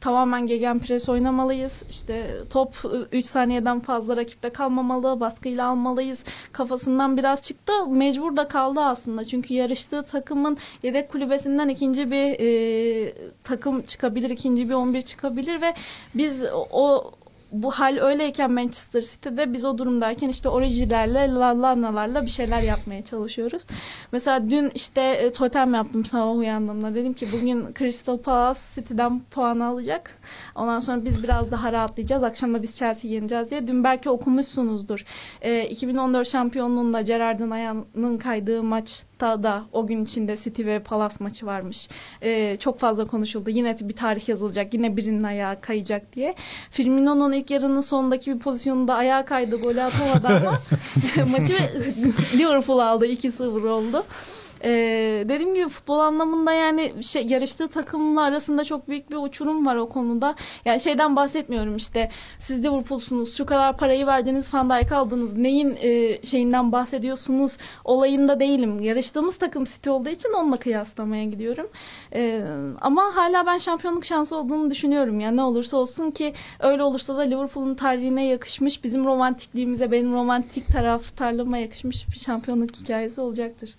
tamamen gegen pres oynamalıyız. İşte top 3 saniyeden fazla rakipte kalmamalı, baskıyla almalıyız. Kafasından biraz çıktı. Mecbur da kaldı aslında. Çünkü yarıştığı takımın yedek kulübesinden ikinci bir e, takım çıkabilir, ikinci bir 11 çıkabilir ve biz o bu hal öyleyken Manchester City'de biz o durumdayken işte oricilerle, lallanalarla bir şeyler yapmaya çalışıyoruz. Mesela dün işte e, totem yaptım sabah uyandığımda. Dedim ki bugün Crystal Palace City'den puan alacak. Ondan sonra biz biraz daha rahatlayacağız. Akşam da biz Chelsea'yi yeneceğiz diye. Dün belki okumuşsunuzdur. E, 2014 şampiyonluğunda Gerrard'ın ayağının kaydığı maçta da o gün içinde City ve Palace maçı varmış. E, çok fazla konuşuldu. Yine bir tarih yazılacak. Yine birinin ayağı kayacak diye. Firmino'nun ilk yarının sonundaki bir pozisyonunda ayağa kaydı. Golü atamadı ama maçı Liverpool aldı. 2-0 oldu. Ee, dediğim gibi futbol anlamında yani şey yarıştığı takımla arasında çok büyük bir uçurum var o konuda. Yani şeyden bahsetmiyorum işte siz Liverpool'sunuz şu kadar parayı verdiniz Van Dijk aldınız neyin e, şeyinden bahsediyorsunuz olayında değilim. Yarıştığımız takım City olduğu için onunla kıyaslamaya gidiyorum. Ee, ama hala ben şampiyonluk şansı olduğunu düşünüyorum. Yani ne olursa olsun ki öyle olursa da Liverpool'un tarihine yakışmış bizim romantikliğimize benim romantik taraftarlığıma yakışmış bir şampiyonluk hikayesi olacaktır.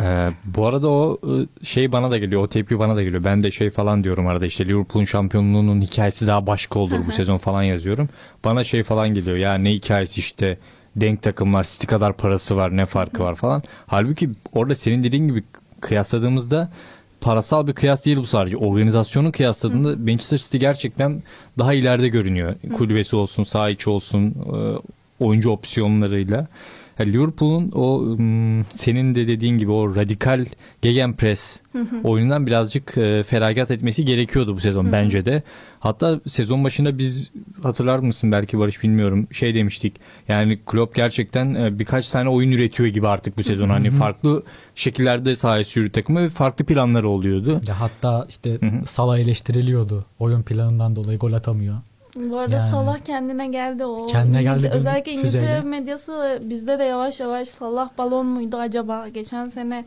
Ee, bu arada o e, şey bana da geliyor. O tepki bana da geliyor. Ben de şey falan diyorum arada işte Liverpool'un şampiyonluğunun hikayesi daha başka olur bu sezon falan yazıyorum. Bana şey falan geliyor. Ya ne hikayesi işte denk takımlar City kadar parası var ne farkı var falan. Halbuki orada senin dediğin gibi kıyasladığımızda parasal bir kıyas değil bu sadece. Organizasyonu kıyasladığında Manchester City gerçekten daha ileride görünüyor. Kulübesi olsun, saha içi olsun, e, oyuncu opsiyonlarıyla. Liverpool'un o ım, senin de dediğin gibi o radikal gegenpress oyunundan birazcık e, feragat etmesi gerekiyordu bu sezon bence de. Hatta sezon başında biz hatırlar mısın belki Barış bilmiyorum şey demiştik. Yani Klopp gerçekten e, birkaç tane oyun üretiyor gibi artık bu sezon. Hani farklı şekillerde sahaya sürü takımı ve farklı planları oluyordu. Ya hatta işte Salah eleştiriliyordu. Oyun planından dolayı gol atamıyor. Bu arada Yani. Salah kendine geldi o. Kendine geldi Özellikle İngiltere füzeyle. medyası bizde de yavaş yavaş Salah balon muydu acaba? Geçen sene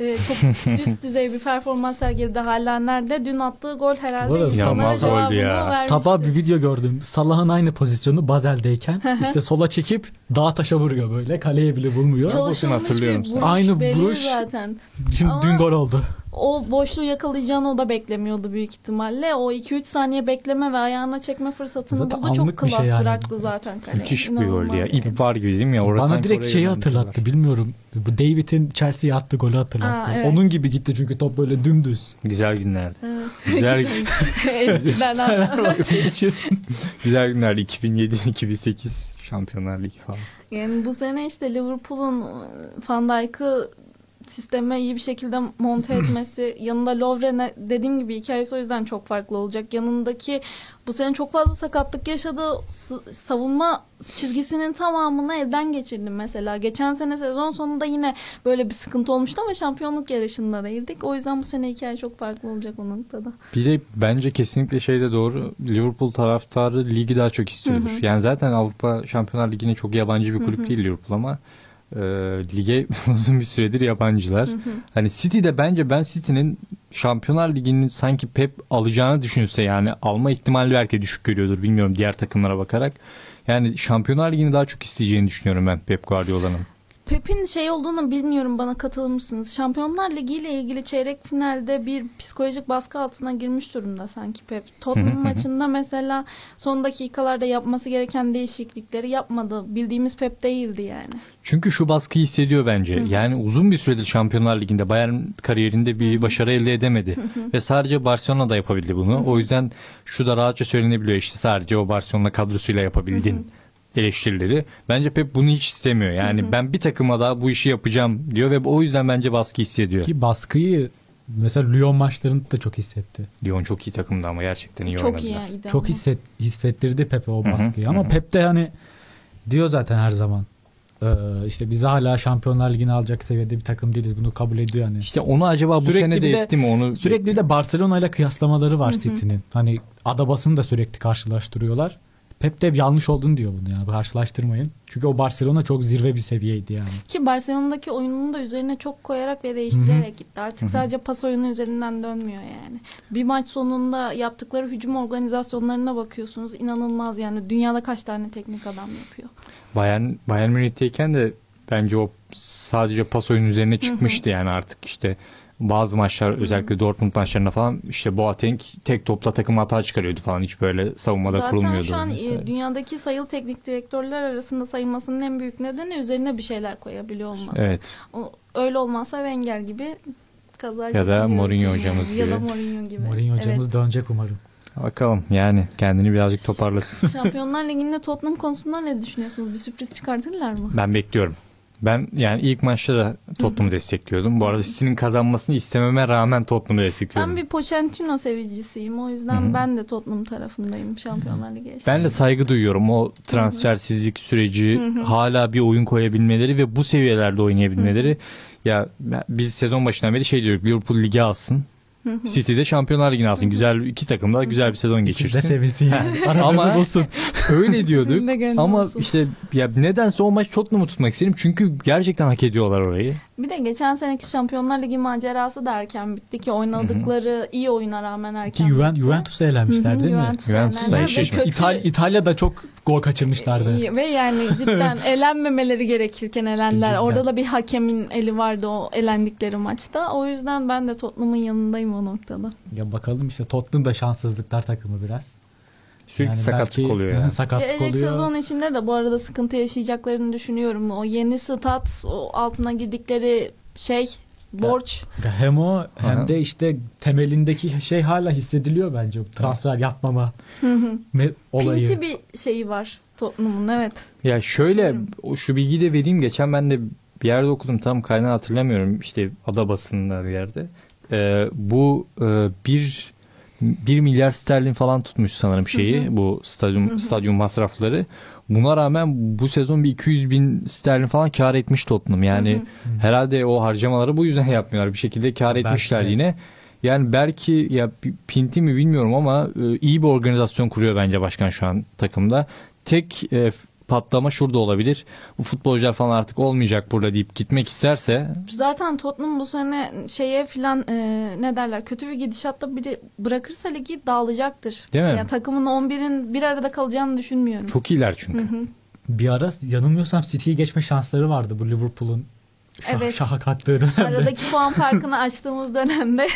e, çok üst düzey bir performans sergiledi hala nerede? Dün attığı gol Bu herhalde arada insanlara cevabını ya. vermişti. Sabah bir video gördüm. Salah'ın aynı pozisyonu Bazel'deyken işte sola çekip dağ taşa vuruyor böyle. Kaleye bile bulmuyor. Çalışılmış bir hatırlıyorum vuruş. Aynı vuruş. zaten. Şimdi Ama- dün gol oldu. O boşluğu yakalayacağını o da beklemiyordu büyük ihtimalle. O 2-3 saniye bekleme ve ayağına çekme fırsatını Zaten buldu. Çok bir klas şey yani. bıraktı zaten kaleye. Müthiş bir İnanılmaz goldü ya. yani. İp var gibi değil mi ya? Orası Bana direkt şeyi hatırlattı. Bilmiyorum. Bu David'in Chelsea'ye attığı golü hatırlattı. Aa, evet. Onun gibi gitti çünkü top böyle dümdüz. Güzel günlerdi. Evet. Güzel için. güzel günlerdi. 2007-2008 Şampiyonlar Ligi falan. Yani bu sene işte Liverpool'un Van Dijk'ı sisteme iyi bir şekilde monte etmesi yanında Lovren'e dediğim gibi hikayesi o yüzden çok farklı olacak. Yanındaki bu sene çok fazla sakatlık yaşadı. S- savunma çizgisinin tamamını elden geçirdi mesela. Geçen sene sezon sonunda yine böyle bir sıkıntı olmuştu ama şampiyonluk yarışında değildik. O yüzden bu sene hikaye çok farklı olacak o noktada. Bir de bence kesinlikle şey de doğru. Liverpool taraftarı ligi daha çok istiyordur. Yani zaten Avrupa Şampiyonlar Ligi'ne çok yabancı bir kulüp değil Liverpool ama e, lige uzun bir süredir yabancılar. Hani City'de bence ben City'nin Şampiyonlar Ligi'nin sanki Pep alacağını düşünse yani alma ihtimali belki düşük görüyordur bilmiyorum diğer takımlara bakarak. Yani Şampiyonlar Ligi'ni daha çok isteyeceğini düşünüyorum ben Pep Guardiola'nın. Pep'in şey olduğunu bilmiyorum bana katılır mısınız? Şampiyonlar Ligi ile ilgili çeyrek finalde bir psikolojik baskı altına girmiş durumda sanki Pep. Tottenham maçında mesela son dakikalarda yapması gereken değişiklikleri yapmadı. Bildiğimiz Pep değildi yani. Çünkü şu baskıyı hissediyor bence. Yani uzun bir süredir Şampiyonlar Ligi'nde Bayern kariyerinde bir başarı elde edemedi. Ve sadece Barcelona'da yapabildi bunu. O yüzden şu da rahatça söylenebiliyor. İşte sadece o Barcelona kadrosuyla yapabildin eleştirileri. Bence Pep bunu hiç istemiyor. Yani ben bir takıma daha bu işi yapacağım diyor ve o yüzden bence baskı hissediyor. Ki baskıyı mesela Lyon maçlarında da çok hissetti. Lyon çok iyi takımdı ama gerçekten iyi Çok oynadılar. iyi. Çok hisset, hissettirdi Pepe o Hı hı, baskıyı. hı Ama hı. Pep de hani diyor zaten her zaman. Ee, işte biz hala Şampiyonlar Ligi'ni alacak seviyede bir takım değiliz. Bunu kabul ediyor hani. İşte onu acaba bu Sürekli sene de- etti mi onu Sürekli de Barcelona ile kıyaslamaları var City'nin. Hani adabasını da sürekli karşılaştırıyorlar. Pep de yanlış olduğunu diyor bunu ya. Karşılaştırmayın. Çünkü o Barcelona çok zirve bir seviyeydi yani. Ki Barcelona'daki oyununu da üzerine çok koyarak ve değiştirerek gitti. Artık sadece pas oyunu üzerinden dönmüyor yani. Bir maç sonunda yaptıkları hücum organizasyonlarına bakıyorsunuz. inanılmaz yani. Dünyada kaç tane teknik adam yapıyor. Bayern, Bayern Münih'teyken de bence o sadece pas oyunu üzerine çıkmıştı yani artık işte bazı maçlar özellikle Dortmund maçlarında falan işte Boateng tek topla takım hata çıkarıyordu falan hiç böyle savunmada Zaten kurulmuyordu. şu an mesela. e, dünyadaki sayılı teknik direktörler arasında sayılmasının en büyük nedeni üzerine bir şeyler koyabiliyor olması. Evet. O, öyle olmazsa Wenger gibi kaza Ya da Mourinho hocamız Ya da gibi. Mourinho gibi. Mourinho hocamız dönecek umarım. Bakalım yani kendini birazcık toparlasın. Evet. Şampiyonlar Ligi'nde Tottenham konusunda ne düşünüyorsunuz? Bir sürpriz çıkartırlar mı? ben bekliyorum. Ben yani ilk maçta da Tottenham'ı destekliyordum. Bu arada City'nin kazanmasını istememe rağmen Tottenham'ı destekliyordum. Ben bir Pochettino sevicisiyim. O yüzden ben de Tottenham tarafındayım Şampiyonlar Ligi eşliğinde. Ben de saygı duyuyorum o transfersizlik süreci hala bir oyun koyabilmeleri ve bu seviyelerde oynayabilmeleri. Ya biz sezon başından beri şey diyorduk Liverpool ligi alsın. City de Şampiyonlar Ligi'ni alsın. Güzel iki takım da güzel bir sezon İkisi de geçirsin. sevinsin yani. Arada Ama- bulsun. Öyle diyorduk. De Ama olsun. işte ya nedense o maç Tottenham'ı tutmak istedim. Çünkü gerçekten hak ediyorlar orayı. Bir de geçen seneki Şampiyonlar Ligi macerası da erken bitti ki oynadıkları iyi oyuna rağmen Ki erken Juven, bitti. Juventus'a elenmişler değil mi? Juventus'a eşleşme. kötü- İtal- İtalya'da çok gol kaçırmışlardı. Ve yani cidden elenmemeleri gerekirken elendiler. Cidden. Orada da bir hakemin eli vardı o elendikleri maçta. O yüzden ben de Tottenham'ın yanındayım o noktada. Ya bakalım işte Tottenham da şanssızlıklar takımı biraz. Sürekli Yani sakatlık belki- oluyor yani. Sakatlık Gelecek oluyor. sezon içinde de bu arada sıkıntı yaşayacaklarını düşünüyorum. O yeni stat, o altına girdikleri şey, borç. Ya Hem o hem Aha. de işte temelindeki şey hala hissediliyor bence. Transfer yapmama olayı. Pinti bir şeyi var Tottenham'ın evet. Ya şöyle o- şu bilgiyi de vereyim. Geçen ben de bir yerde okudum tam kaynağı hatırlamıyorum. İşte ada basında bir yerde. Ee, bu e, bir 1 milyar sterlin falan tutmuş sanırım şeyi bu stadyum stadyum masrafları. Buna rağmen bu sezon bir 200 bin sterlin falan kar etmiş Tottenham. Yani herhalde o harcamaları bu yüzden yapmıyorlar. Bir şekilde kar Belki etmişler de. yine. Yani belki ya pinti mi bilmiyorum ama e, iyi bir organizasyon kuruyor bence başkan şu an takımda. Tek e, patlama şurada olabilir. Bu futbolcular falan artık olmayacak burada deyip gitmek isterse Zaten Tottenham bu sene şeye filan e, ne derler kötü bir gidişatta biri bırakırsa ligi dağılacaktır. Değil mi? Yani takımın 11'in bir arada kalacağını düşünmüyorum. çok iyiler çünkü. Bir ara yanılmıyorsam City'yi geçme şansları vardı bu Liverpool'un şah, Evet. şaha kattığı dönemde. Aradaki puan farkını açtığımız dönemde.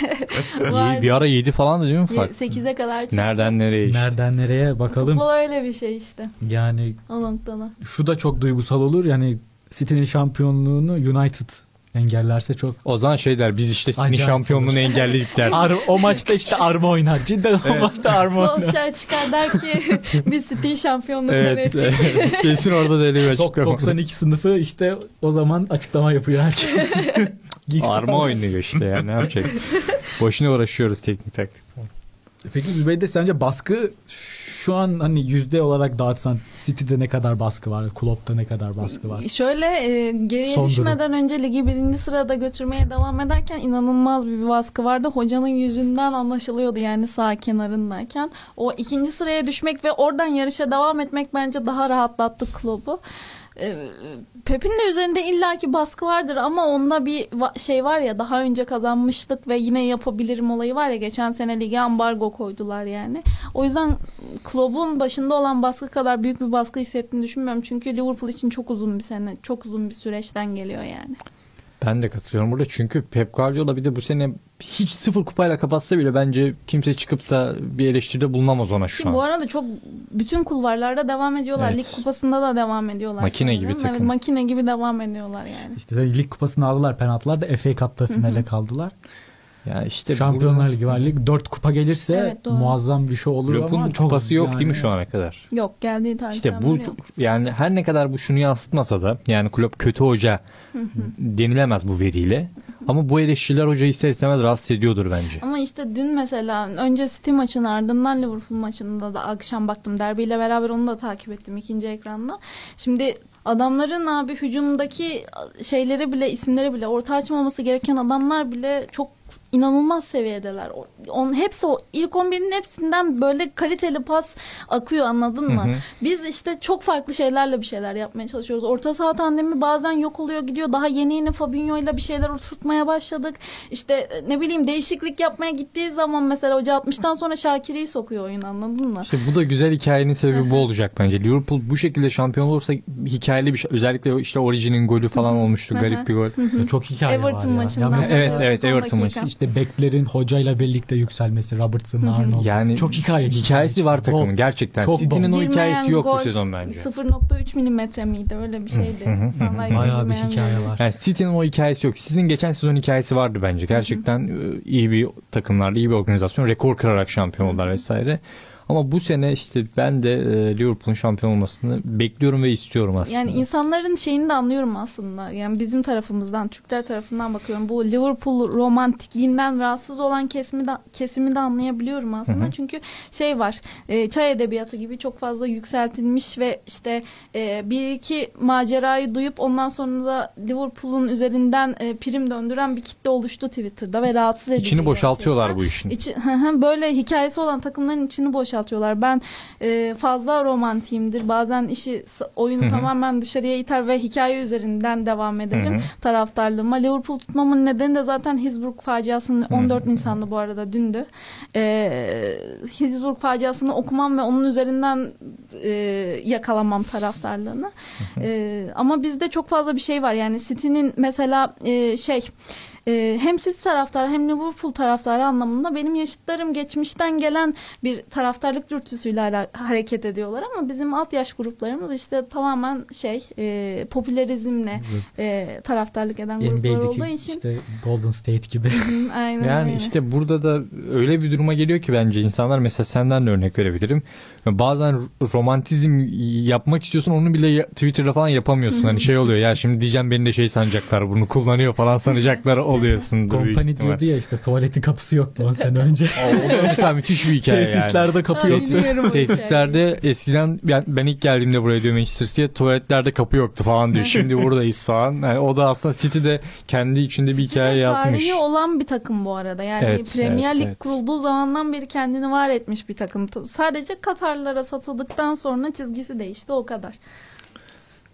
Bir ara 7 falan da değil mi fark? 8'e kadar çıktı. Nereden nereye işte. Nereden nereye bakalım. Futbol öyle bir şey işte. Yani O noktada. şu da çok duygusal olur. Yani City'nin şampiyonluğunu United engellerse çok O zaman şey der biz işte sizin Acayip şampiyonluğunu engelledik der. Ar- o maçta işte arma oynar. Cidden o maçta arma oynar. Solskjaer çıkar der ki biz City şampiyonlukları evet. ettik. Kesin orada da öyle bir açıklama. 92 sınıfı işte o zaman açıklama yapıyor herkes. Arma oynuyor işte ya ne yapacaksın? Boşuna uğraşıyoruz teknik taktik. Peki Zübeyde sence baskı şu an hani yüzde olarak dağıtsan City'de ne kadar baskı var? Klopp'ta ne kadar baskı var? Şöyle e, geriye Son düşmeden önce ligi birinci sırada götürmeye devam ederken inanılmaz bir baskı vardı. Hocanın yüzünden anlaşılıyordu yani sağ kenarındayken. O ikinci sıraya düşmek ve oradan yarışa devam etmek bence daha rahatlattı Klopp'u. E, Pep'in de üzerinde illaki baskı vardır ama onda bir şey var ya daha önce kazanmıştık ve yine yapabilirim olayı var ya geçen sene lige ambargo koydular yani. O yüzden Klopp'un başında olan baskı kadar büyük bir baskı hissettiğini düşünmüyorum. Çünkü Liverpool için çok uzun bir sene, çok uzun bir süreçten geliyor yani. Ben de katılıyorum burada çünkü Pep Guardiola bir de bu sene hiç sıfır kupayla kapatsa bile bence kimse çıkıp da bir eleştiride bulunamaz ona şu an. bu arada çok bütün kulvarlarda devam ediyorlar. Evet. Lig kupasında da devam ediyorlar. Makine sanırım. gibi takım. Evet, makine gibi devam ediyorlar yani. İşte lig kupasını aldılar penaltılar da FA Cup'ta finale kaldılar. Ya işte Şampiyonlar burada- Ligi var. Lig 4 kupa gelirse Evet, doğru. muazzam bir şey olur ama çok kupası yok yani- değil mi şu ana kadar? Yok geldiği tarihten İşte bu beri çok- yok. yani her ne kadar bu şunu yansıtmasa da yani Klopp kötü hoca denilemez bu veriyle. Ama bu eleştiriler hocayı ister istemez rahatsız ediyordur bence. Ama işte dün mesela önce City maçının ardından Liverpool maçında da akşam baktım. Derbiyle beraber onu da takip ettim ikinci ekranda. Şimdi adamların abi hücumdaki şeyleri bile isimleri bile orta açmaması gereken adamlar bile çok inanılmaz seviyedeler. On, hepsi o ilk 11'in hepsinden böyle kaliteli pas akıyor anladın mı? Hı hı. Biz işte çok farklı şeylerle bir şeyler yapmaya çalışıyoruz. Orta saha tandemi bazen yok oluyor gidiyor. Daha yeni yeni Fabinho ile bir şeyler oturtmaya başladık. İşte e, ne bileyim değişiklik yapmaya gittiği zaman mesela hoca 60'tan sonra Şakir'i sokuyor oyun anladın mı? İşte bu da güzel hikayenin sebebi bu olacak bence. Liverpool bu şekilde şampiyon olursa hikayeli bir şey. Özellikle işte Origin'in golü falan olmuştu. Garip bir gol. Çok hikaye Everton var ya. maçından ya mesela Evet, evet, Everton maçı. işte beklerin hocayla birlikte yükselmesi Robertson, Arnold. Yani çok hikaye. hikayesi var takımın Bol. gerçekten. Çok City'nin o hikayesi yok bu sezon bence. 0.3 milimetre miydi öyle bir şeydi. Vallahi Bayağı bir hikaye var. Yani City'nin o hikayesi yok. City'nin geçen sezon hikayesi vardı bence. Gerçekten e, iyi bir takımlarla iyi bir organizasyon. Rekor kırarak şampiyon oldular vesaire. Ama bu sene işte ben de e, Liverpool'un şampiyon olmasını bekliyorum ve istiyorum aslında. Yani insanların şeyini de anlıyorum aslında. Yani bizim tarafımızdan, Türkler tarafından bakıyorum. Bu Liverpool romantikliğinden rahatsız olan kesimi de, kesimi de anlayabiliyorum aslında. Çünkü şey var, e, çay edebiyatı gibi çok fazla yükseltilmiş ve işte e, bir iki macerayı duyup ondan sonra da Liverpool'un üzerinden e, prim döndüren bir kitle oluştu Twitter'da ve rahatsız edici. İçini boşaltıyorlar bu işin. İçi, Hı hı, böyle hikayesi olan takımların içini boşaltıyorlar. Ben e, fazla romantiyimdir. Bazen işi oyunu Hı hı. tamamen dışarıya iter ve hikaye üzerinden devam ederim Hı hı. taraftarlığıma. Liverpool tutmamın nedeni de zaten Hillsborough faciasının 14 Nisan'da bu arada dündü. E, Hillsborough faciasını okumam ve onun üzerinden e, yakalamam taraftarlığını. E, ama bizde çok fazla bir şey var. Yani City'nin mesela e, şey e, hem City taraftarı hem Liverpool taraftarı anlamında benim yaşıtlarım geçmişten gelen bir taraftarlık dürtüsüyle hareket ediyorlar ama bizim alt yaş gruplarımız işte tamamen şey e, popülerizmle e, taraftarlık eden gruplar olduğu için işte Golden State gibi. Aynen Yani öyle. işte burada da öyle bir duruma geliyor ki bence insanlar mesela senden de örnek verebilirim. Bazen romantizm yapmak istiyorsun onu bile Twitter'da falan yapamıyorsun. Hani şey oluyor ya şimdi diyeceğim beni de şey sanacaklar bunu kullanıyor falan sanacaklar oluyorsun. Kompani diyordu ya işte tuvaletin kapısı yoktu 10 sene önce. O da mesela müthiş bir hikaye yani. Tesislerde kapı o Tesislerde eskiden ben, ben ilk geldiğimde buraya diyor Manchester City'ye tuvaletlerde kapı yoktu falan diyor. Şimdi buradayız falan. Yani o da aslında City'de kendi içinde bir City'de hikaye yazmış. tarihi olan bir takım bu arada. Yani Evet, Premier evet, Lig evet. kurulduğu zamandan beri kendini var etmiş bir takım. Sadece Katarlara satıldıktan sonra çizgisi değişti o kadar.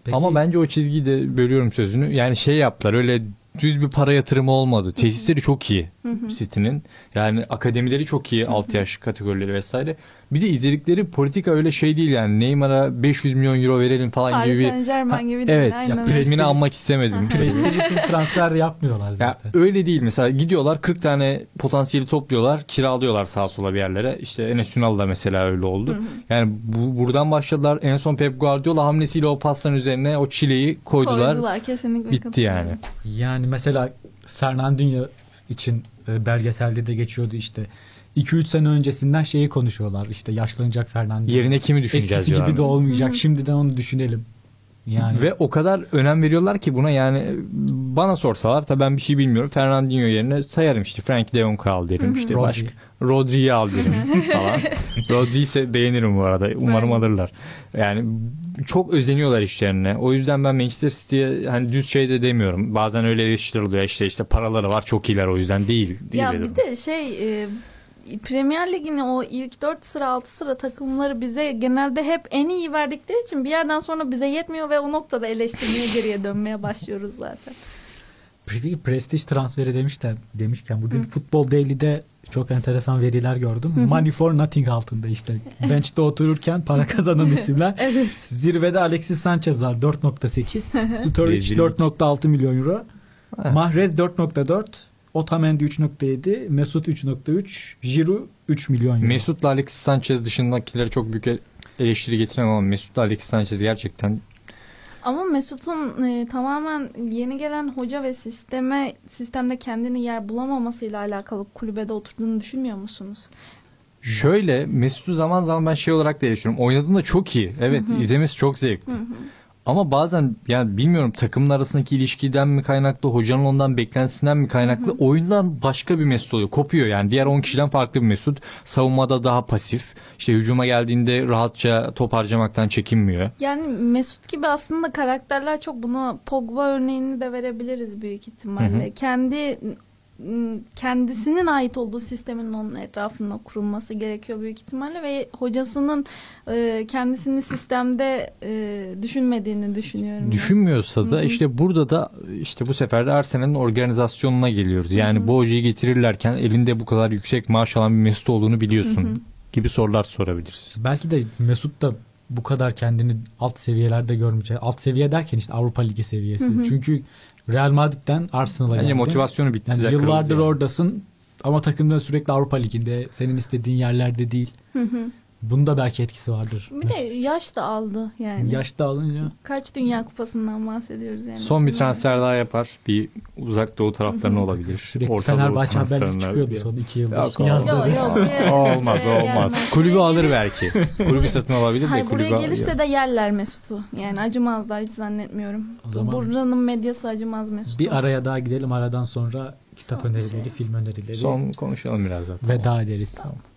Peki, Ama bence o çizgiyi de bölüyorum sözünü. Yani şey yaptılar öyle düz bir para yatırımı olmadı. Tesisleri çok iyi City'nin. Yani akademileri çok iyi. Alt yaş kategorileri vesaire. Bir de izledikleri politika öyle şey değil yani. Neymar'a 500 milyon euro verelim falan Paris gibi bir... Saint Germain gibi değil. Evet. Aynen Ya, almak istemedim. prestij için transfer yapmıyorlar Ya zaten. öyle değil mesela gidiyorlar 40 tane potansiyeli topluyorlar kiralıyorlar sağa sola bir yerlere işte Enes Ünal da mesela öyle oldu. Yani bu, buradan başladılar en son Pep Guardiola hamlesiyle o pasların üzerine o çileyi koydular, Koydular kesinlikle. bitti katılıyorum. yani. Yani mesela Fernandinho için e, belgeselde de geçiyordu işte. 2-3 sene öncesinden şeyi konuşuyorlar işte yaşlanacak Fernandinho. Yerine kimi düşüneceğiz Eskisi gibi de olmayacak. Şimdiden onu düşünelim. Yani Ve o kadar önem veriyorlar ki buna yani bana sorsalar tabii ben bir şey bilmiyorum. Fernandinho yerine sayarım işte Frank de Jong al derim işte Rodri. başka Rodri'yi al derim falan. Rodri'yi ise beğenirim bu arada. Umarım alırlar. Yani çok özeniyorlar işlerine. O yüzden ben Manchester City'ye hani düz şey de demiyorum. Bazen öyle eleştiriliyor işte işte paraları var çok iyiler o yüzden değil. değil Ya dedim. bir de şey e, Premier Lig'in o ilk 4 sıra 6 sıra takımları bize genelde hep en iyi verdikleri için bir yerden sonra bize yetmiyor ve o noktada eleştirmeye geriye dönmeye başlıyoruz zaten. Peki prestij transferi demişler demişken bugün Futbol Daily'de çok enteresan veriler gördüm. Money for nothing altında işte. Bench'te otururken para kazanan isimler. Evet. Zirvede Alexis Sanchez var 4.8. Sturridge Rezillik. 4.6 milyon euro. Ha. Mahrez 4.4. Otamendi 3.7. Mesut 3.3. Giroud 3 milyon euro. Mesut'la Alexis Sanchez dışındakileri çok büyük eleştiri getiremem ama Mesut'la Alexis Sanchez gerçekten Ama Mesut'un e, tamamen yeni gelen hoca ve sisteme sistemde kendini yer bulamamasıyla alakalı kulübede oturduğunu düşünmüyor musunuz? Şöyle Mesut'u zaman zaman ben şey olarak da eleştiriyorum. Oynadığında çok iyi. Evet izlemesi çok zevkli. Ama bazen yani bilmiyorum takımın arasındaki ilişkiden mi kaynaklı, hocanın ondan beklentisinden mi kaynaklı oyundan başka bir Mesut oluyor. Kopuyor yani. Diğer 10 kişiden farklı bir Mesut. Savunmada daha pasif. İşte hücuma geldiğinde rahatça top harcamaktan çekinmiyor. Yani Mesut gibi aslında karakterler çok buna Pogba örneğini de verebiliriz büyük ihtimalle. Kendi m, kendisinin ait olduğu sistemin onun etrafında kurulması gerekiyor büyük ihtimalle ve hocasının e, kendisini sistemde e, düşünmediğini düşünüyorum. ben. Düşünmüyorsa da işte burada da işte bu sefer de Arsenal'in organizasyonuna geliyoruz. Yani bu hocayı getirirlerken elinde bu kadar yüksek maaş alan bir Mesut olduğunu biliyorsun gibi sorular sorabiliriz. Belki de Mesut da bu kadar kendini alt seviyelerde görmeyecek. Alt seviye derken işte Avrupa Ligi seviyesi. Çünkü Real Madrid'den Arsenal'a Bence geldi. motivasyonu bitti. Yani yıllardır Yani. oradasın ama takımda sürekli Avrupa Ligi'nde senin istediğin yerlerde değil. Bunda belki etkisi vardır. Bir de yaş da aldı yani. Yaşta alınca Kaç Dünya Kupası'ndan bahsediyoruz yani. Son bir transfer daha yapar. Bir uzak doğu taraflarına olabilir. sürekli Orta Fenerbahçe haberleri çıkıyordu son iki yıldır. Yok, Yazdı. Yok yok. olmaz olmaz. Kulübü alır belki. Kulübü satın alabilir de Hayır kulübü buraya gelirse de yerler Mesut'u. Yani acımazlar hiç zannetmiyorum. O zaman- Buranın medyası acımaz Mesut'u. Bir araya daha gidelim. Aradan sonra kitap Son önerileri, şey. film önerileri Son konuşalım biraz daha. veda ederiz. got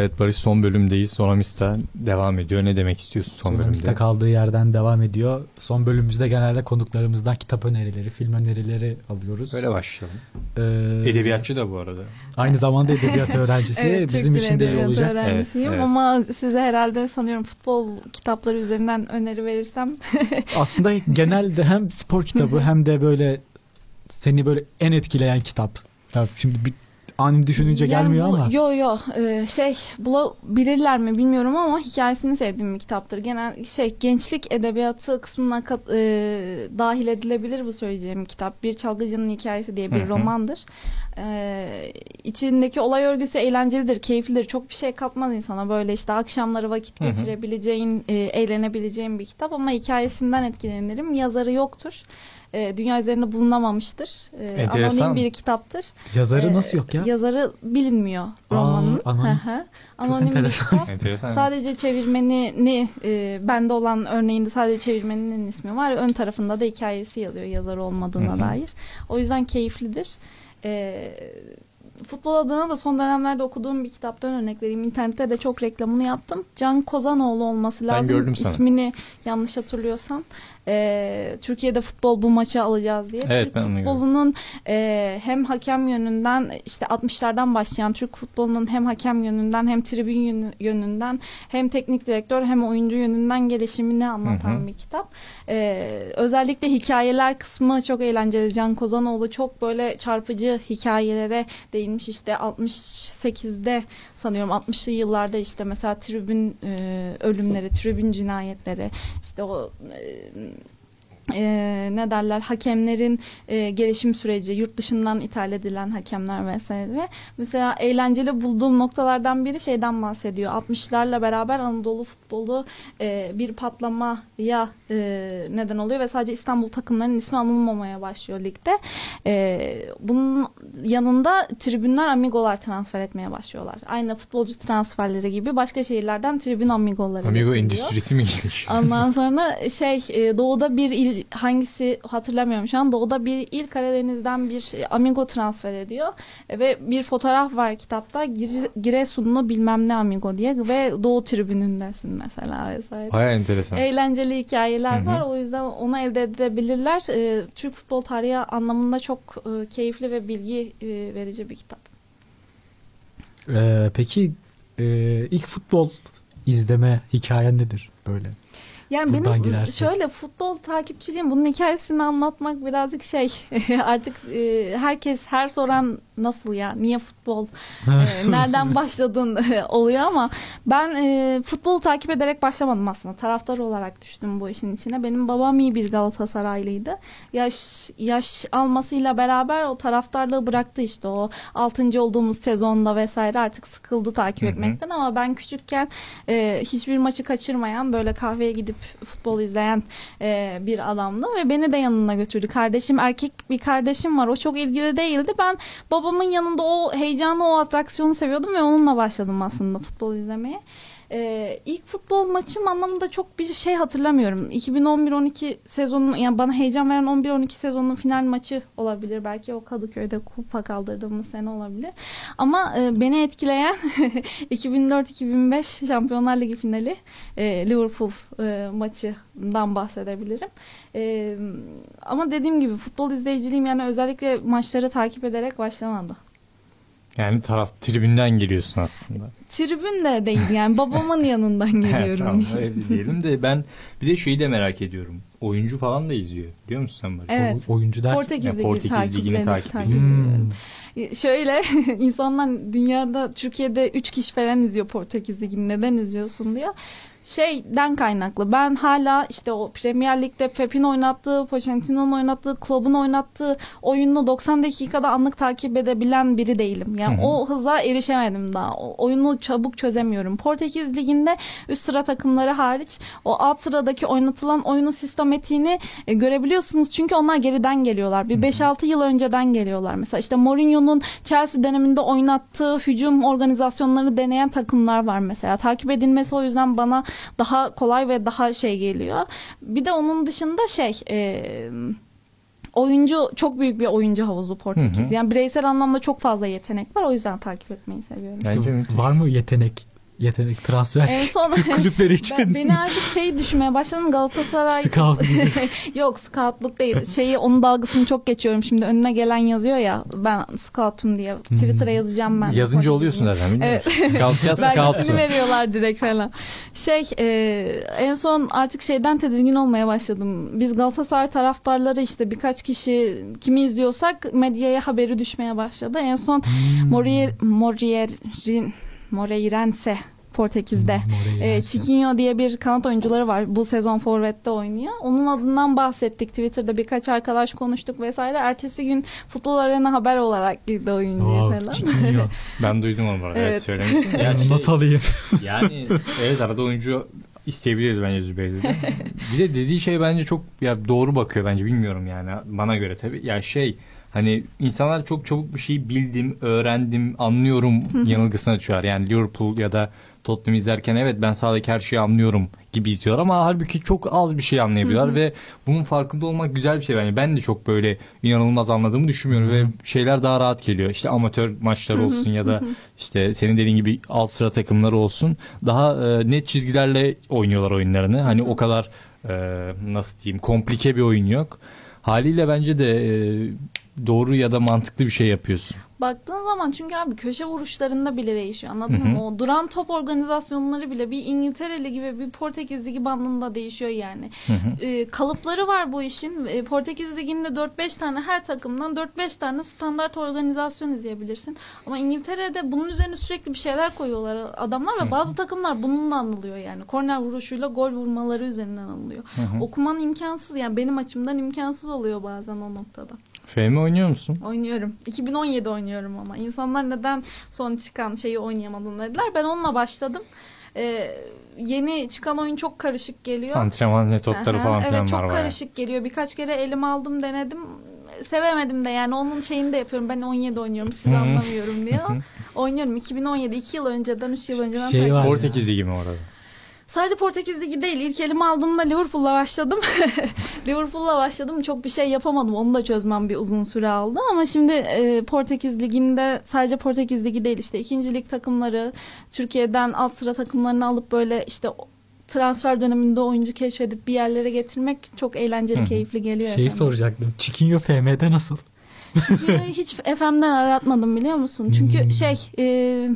Evet Barış son bölümdeyiz. Sonamista devam ediyor. Ne demek istiyorsun son Sonumuzda bölümde? kaldığı yerden devam ediyor. Son bölümümüzde genelde konuklarımızdan kitap önerileri, film önerileri alıyoruz. Böyle başlayalım. Ee, Edebiyatçı da bu arada. Aynı zamanda edebiyat öğrencisi. Evet, Bizim için de iyi olacak. öğrencisiyim Evet, evet. ama size herhalde sanıyorum futbol kitapları üzerinden öneri verirsem Aslında genelde hem spor kitabı hem de böyle seni böyle en etkileyen kitap. Şimdi bir ani düşününce Yani gelmiyor bu- ama. Yo yo e, şey bulabilirler mi bilmiyorum ama hikayesini sevdiğim bir kitaptır. Genel şey gençlik edebiyatı kısmına kat, e, dahil edilebilir bu söyleyeceğim kitap. Bir Çalgıcı'nın hikayesi diye bir Hı hı. romandır. E, içindeki olay örgüsü eğlencelidir, keyiflidir. Çok bir şey katmaz insana. Böyle işte akşamları vakit Hı hı. geçirebileceğin, e, eğlenebileceğin bir kitap ama hikayesinden etkilenirim. Yazarı yoktur. E, dünya üzerinde bulunamamıştır. E, Enteresan. anonim bir kitaptır. Yazarı Ee, nasıl yok ya? Yazarı bilinmiyor romanın. anonim. Hı hı. anonim bir kitap. Enteresan. Sadece çevirmenini e, bende olan örneğinde sadece çevirmeninin ismi var. Ön tarafında da hikayesi yazıyor yazarı olmadığına Hı hı. dair. O yüzden keyiflidir. E, futbol adına da son dönemlerde okuduğum bir kitaptan örnek vereyim. İnternette de çok reklamını yaptım. Can Kozanoğlu olması Ben lazım. gördüm sana. İsmini yanlış hatırlıyorsam. E, Türkiye'de futbol bu maçı alacağız diye. Evet, Türk ben onu gördüm. futbolunun e, hem hakem yönünden işte 60'lardan başlayan Türk futbolunun hem hakem yönünden hem tribün yönü- yönünden hem teknik direktör hem oyuncu yönünden gelişimini anlatan Hı hı. bir kitap. E, özellikle hikayeler kısmı çok eğlenceli. Can Kozanoğlu çok böyle çarpıcı hikayelere değinmiş. İşte 68'de sanıyorum 60'lı yıllarda işte mesela tribün e, ölümleri, tribün cinayetleri, işte o e, e, ne derler hakemlerin e, gelişim süreci, yurt dışından ithal edilen hakemler vesaire. Mesela eğlenceli bulduğum noktalardan biri şeyden bahsediyor. 60'larla beraber Anadolu futbolu e, bir patlamaya e, neden oluyor ve sadece İstanbul takımlarının ismi anılmamaya başlıyor ligde. E, bunun yanında tribünler amigolar transfer etmeye başlıyorlar. Aynı futbolcu transferleri gibi başka şehirlerden tribün amigoları Amigo getiriliyor. endüstrisi mi girmiş? Ondan sonra şey e, doğuda bir il, hangisi hatırlamıyorum şu an. Doğu'da bir il Karadeniz'den bir e, Amigo transfer ediyor. E, ve bir fotoğraf var kitapta. Gire- Giresunlu bilmem ne Amigo diye ve Doğu tribünündesin mesela vesaire. Baya enteresan. Eğlenceli hikayeler Hı hı. var. O yüzden onu elde edebilirler. E, Türk futbol tarihi anlamında çok keyifli ve bilgi verici bir kitap. Ee, peki e, ilk futbol izleme hikayen nedir böyle? Yani Buradan benim girersek. şöyle futbol takipçiliğim bunun hikayesini anlatmak birazcık şey artık e, herkes her soran nasıl ya niye futbol e, nereden başladın oluyor ama ben e, futbolu takip ederek başlamadım aslında taraftar olarak düştüm bu işin içine benim babam iyi bir Galatasaraylıydı yaş yaş almasıyla beraber o taraftarlığı bıraktı işte o 6. olduğumuz sezonda vesaire artık sıkıldı takip etmekten ama ben küçükken e, hiçbir maçı kaçırmayan böyle kahveye gidip futbol izleyen e, bir adamdı ve beni de yanına götürdü. Kardeşim erkek bir kardeşim var. O çok ilgili değildi. Ben babamın yanında o heyecanı, o atraksiyonu seviyordum ve onunla başladım aslında futbol izlemeye. Ee, ilk futbol maçım anlamında çok bir şey hatırlamıyorum. 2011-12 sezonun yani bana heyecan veren 11-12 sezonun final maçı olabilir. Belki o Kadıköy'de kupa kaldırdığımız sene olabilir. Ama e, beni etkileyen 2004-2005 Şampiyonlar Ligi finali e, Liverpool e, maçından bahsedebilirim. E, ama dediğim gibi futbol izleyiciliğim yani özellikle maçları takip ederek başlamadı. Yani taraf tribünden geliyorsun aslında. Tribün de değil yani babamın yanından geliyorum. tamam öyle diyelim de ben bir de şeyi de merak ediyorum. Oyuncu falan da izliyor. Biliyor musun sen Barış? Evet. O- oyuncu der. Portekiz Yani Portekiz takip Ligi'ni takip takip ediyor. ediyorum. Hmm. Şöyle insanlar dünyada Türkiye'de 3 kişi falan izliyor Portekiz Ligi'ni neden izliyorsun diyor. Şeyden kaynaklı ben hala işte o Premier Lig'de Pep'in oynattığı, Pochettino'nun oynattığı, Klopp'un oynattığı oyununu 90 dakikada anlık takip edebilen biri değilim. Yani Hı hı. o hıza erişemedim daha. O oyunu çabuk çözemiyorum. Portekiz Ligi'nde üst sıra takımları hariç o alt sıradaki oynatılan oyunun sistematiğini e, görebiliyorsunuz. Çünkü onlar geriden geliyorlar. Bir 5-6 yıl önceden geliyorlar. Mesela işte Mourinho'nun Chelsea döneminde oynattığı hücum organizasyonlarını deneyen takımlar var mesela. Takip edilmesi o yüzden bana daha kolay ve daha şey geliyor. Bir de onun dışında şey... E, oyuncu çok büyük bir oyuncu havuzu Portekiz. Hı hı. Yani bireysel anlamda çok fazla yetenek var. O yüzden takip etmeyi seviyorum. Bence. Var mı yetenek yetenek transfer En son Türk kulüpleri için? ben, beni artık şey düşmeye başladım Galatasaray Scout. Yok scoutluk değil. Şeyi onun dalgasını çok geçiyorum. Şimdi önüne gelen yazıyor ya ben scoutum diye. Twitter'a yazacağım ben. Yazınca oluyorsun biliyor Evet. Scout yaz Belgesini scoutsun. veriyorlar direkt falan. Şey e, en son artık şeyden tedirgin olmaya başladım. Biz Galatasaray taraftarları işte birkaç kişi kimi izliyorsak medyaya haberi düşmeye başladı. En son Morier, Morier'in Moreirense Portekiz'de. E. Chiquinho diye bir kanat oyuncuları var. Bu sezon Forvet'te oynuyor. Onun adından bahsettik. Twitter'da birkaç arkadaş konuştuk vesaire. Ertesi gün Futbol Arena haber olarak girdi oyuncuya falan. Chiquinho. Ben duydum onu arada. Evet, Evet. söylemiştim. Yani, Yani şey- not alayım. yani evet arada oyuncu isteyebiliriz bence Zübeyir'de. de. Bir de dediği şey bence çok ya doğru bakıyor bence bilmiyorum yani bana göre tabii. Ya şey hani insanlar çok çabuk bir şeyi bildim, öğrendim, anlıyorum yanılgısına düşüyor. Yani Liverpool ya da Tottenham izlerken evet ben sahadaki her şeyi anlıyorum gibi izliyor ama halbuki çok az bir şey anlayabiliyorlar ve bunun farkında olmak güzel bir şey bence. Ben de çok böyle inanılmaz anladığımı düşünmüyorum ve şeyler daha rahat geliyor. İşte amatör maçlar olsun ya da işte senin dediğin gibi alt sıra takımları olsun. Daha e, net çizgilerle oynuyorlar oyunlarını. Hani o kadar e, nasıl diyeyim komplike bir oyun yok. Haliyle bence de e, doğru ya da mantıklı bir şey yapıyorsun. Baktığın zaman çünkü abi köşe vuruşlarında bile değişiyor anladın Hı hı. mı? O duran top organizasyonları bile bir İngiltere Ligi ve bir Portekiz Ligi bandında değişiyor yani. Hı hı. Ee, kalıpları var bu işin. Ee, Portekiz Ligi'nde 4-5 tane her takımdan 4-5 tane standart organizasyon izleyebilirsin. Ama İngiltere'de bunun üzerine sürekli bir şeyler koyuyorlar adamlar ve bazı takımlar bununla anılıyor yani. Korner vuruşuyla gol vurmaları üzerinden anılıyor. Hı hı. Okuman imkansız yani benim açımdan imkansız oluyor bazen o noktada. FM oynuyor musun? Oynuyorum. 2017 oynuyorum ama. İnsanlar neden son çıkan şeyi oynayamadın dediler. Ben onunla başladım. Ee, yeni çıkan oyun çok karışık geliyor. Antrenman metotları Aha, falan evet filan çok var bayağı. karışık geliyor. Birkaç kere elim aldım denedim. Sevemedim de yani onun şeyini de yapıyorum. Ben 17 oynuyorum siz anlamıyorum diye. Oynuyorum 2017 2 yıl önceden 3 yıl önceden Şey var. ediyorum. Portekiz Ligi mi orada? Sadece Portekiz Ligi değil. İlk elime aldığımda Liverpool'la başladım. Liverpool'la başladım. Çok bir şey yapamadım. Onu da çözmem bir uzun süre aldı. Ama şimdi e, Portekiz Ligi'nde sadece Portekiz Ligi değil işte ikinci lig takımları Türkiye'den alt sıra takımlarını alıp böyle işte transfer döneminde oyuncu keşfedip bir yerlere getirmek çok eğlenceli, keyifli geliyor. Şeyi efendim. soracaktım. Çikinyo FM'de nasıl? Hiç FM'den aratmadım biliyor musun? Çünkü Hmm. şey e,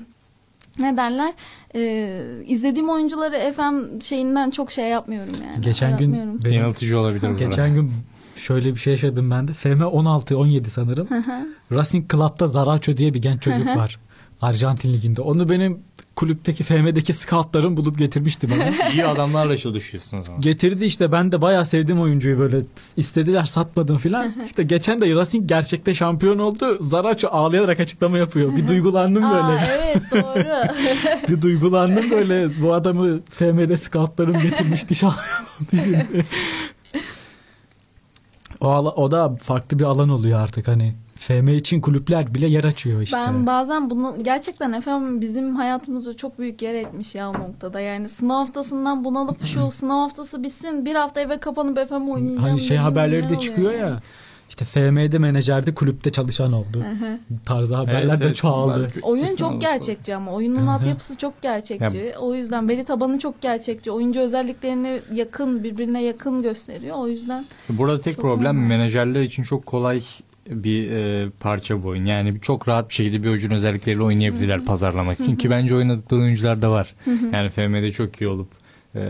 ne derler e, izlediğim oyuncuları FM şeyinden çok şey yapmıyorum yani. Geçen gün benim Yanıltıcı olabilir. Geçen gün şöyle bir şey yaşadım ben de. FM 16 17 sanırım. Racing Club'da Zaracho diye bir genç çocuk var. Arjantin liginde. Onu benim kulüpteki FM'deki scoutlarım bulup getirmişti bana. İyi adamlarla çalışıyorsun o zaman. Getirdi işte ben de bayağı sevdim oyuncuyu böyle istediler satmadım filan. İşte geçen de Racing gerçekte şampiyon oldu. Zaracho ağlayarak açıklama yapıyor. Bir duygulandım Aa, böyle. evet doğru. Bir duygulandım böyle. Bu adamı FM'de scoutlarım getirmişti şampiyon. O, o da farklı bir alan oluyor artık hani. FM için kulüpler bile yer açıyor işte. Ben bazen bunu gerçekten FM bizim hayatımızda çok büyük yer etmiş ya o noktada. Yani sınav haftasından bunalıp şu sınav haftası bitsin bir hafta eve kapanıp FM oynayacağım. hani şey haberleri de çıkıyor yani? ya. İşte FM'de menajerde kulüpte çalışan oldu. Tarzı haberler Evet, de evet. çoğaldı. Oyun çok gerçekçi ama oyunun altyapısı çok gerçekçi. O yüzden veri tabanı çok gerçekçi. Oyuncu özelliklerini yakın birbirine yakın gösteriyor. O yüzden Burada tek problem normal. menajerler için çok kolay bir e, parça bu oyun. Yani çok rahat bir şekilde bir oyuncunun özellikleriyle oynayabilirler pazarlamak için. Ki bence oynadıkları oyuncular da var. yani FM'de çok iyi olup e,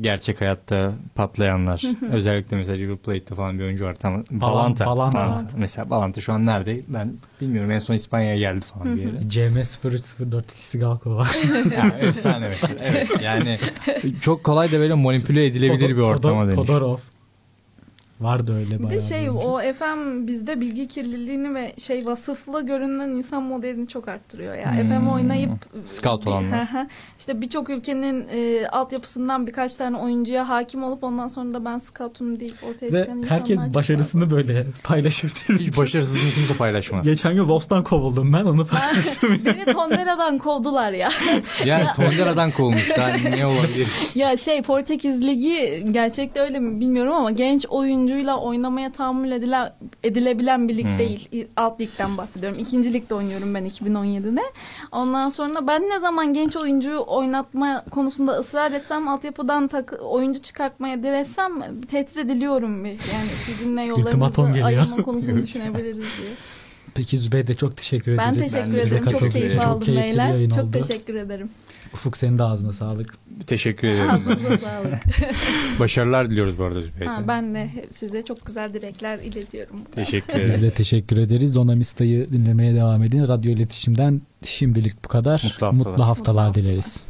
gerçek hayatta patlayanlar. Özellikle mesela River Plate'de falan bir oyuncu var. Tam, Balanta. Balanta. Mesela Balanta şu an nerede? Ben bilmiyorum. En son İspanya'ya geldi falan bir yere. CM0304 Galko var. yani efsane mesela. Evet. Yani çok kolay da böyle manipüle edilebilir bir ortama dönüş. Kodorov. Vardı öyle bir bayağı. şey bir oyuncu. o FM bizde bilgi kirliliğini ve şey vasıflı görünen insan modelini çok arttırıyor ya. Hmm. FM oynayıp Scout olanlar. işte birçok ülkenin e, altyapısından birkaç tane oyuncuya hakim olup ondan sonra da ben scoutum deyip ortaya Ve çıkan insanlar herkes başarısını böyle paylaşır değil mi? Hiç başarısızlığını kimse paylaşmaz. Geçen gün Wolf'tan kovuldum ben onu fazla. Beni Tondela'dan kovdular ya. Yani Tongara'dan kovmuş. Daha ne olabilir? Ya şey Portekiz Ligi gerçekte öyle mi bilmiyorum ama genç oyuncuyla oynamaya tahammül edile, edilebilen bir lig Hmm. değil. Alt ligden bahsediyorum. İkinci ligde oynuyorum ben 2017'de. Ondan sonra ben ne zaman genç oyuncuyu oynatma konusunda ısrar etsem altyapıdan takı, oyuncu çıkartmaya diretsem tehdit ediliyorum bir. Yani sizinle yollarımızı ayırma konusunu Evet. düşünebiliriz diye. Peki Zübeyde çok teşekkür Ben ederiz. teşekkür Ben de ederim. Çok teşekkür keyif ederim. Çok aldım keyifli bir beyler. Çok oldu. teşekkür ederim. Ufuk senin de ağzına sağlık. Teşekkür ederim. Ağzınıza sağlık. Başarılar diliyoruz bu arada Zübeyde. Ha, ben de size çok güzel dilekler iletiyorum. Teşekkür Biz ederiz. de teşekkür ederiz. Zonamista'yı dinlemeye devam edin. Radyo iletişimden şimdilik bu kadar. Mutlu haftalar. Mutlu haftalar Mutlu dileriz.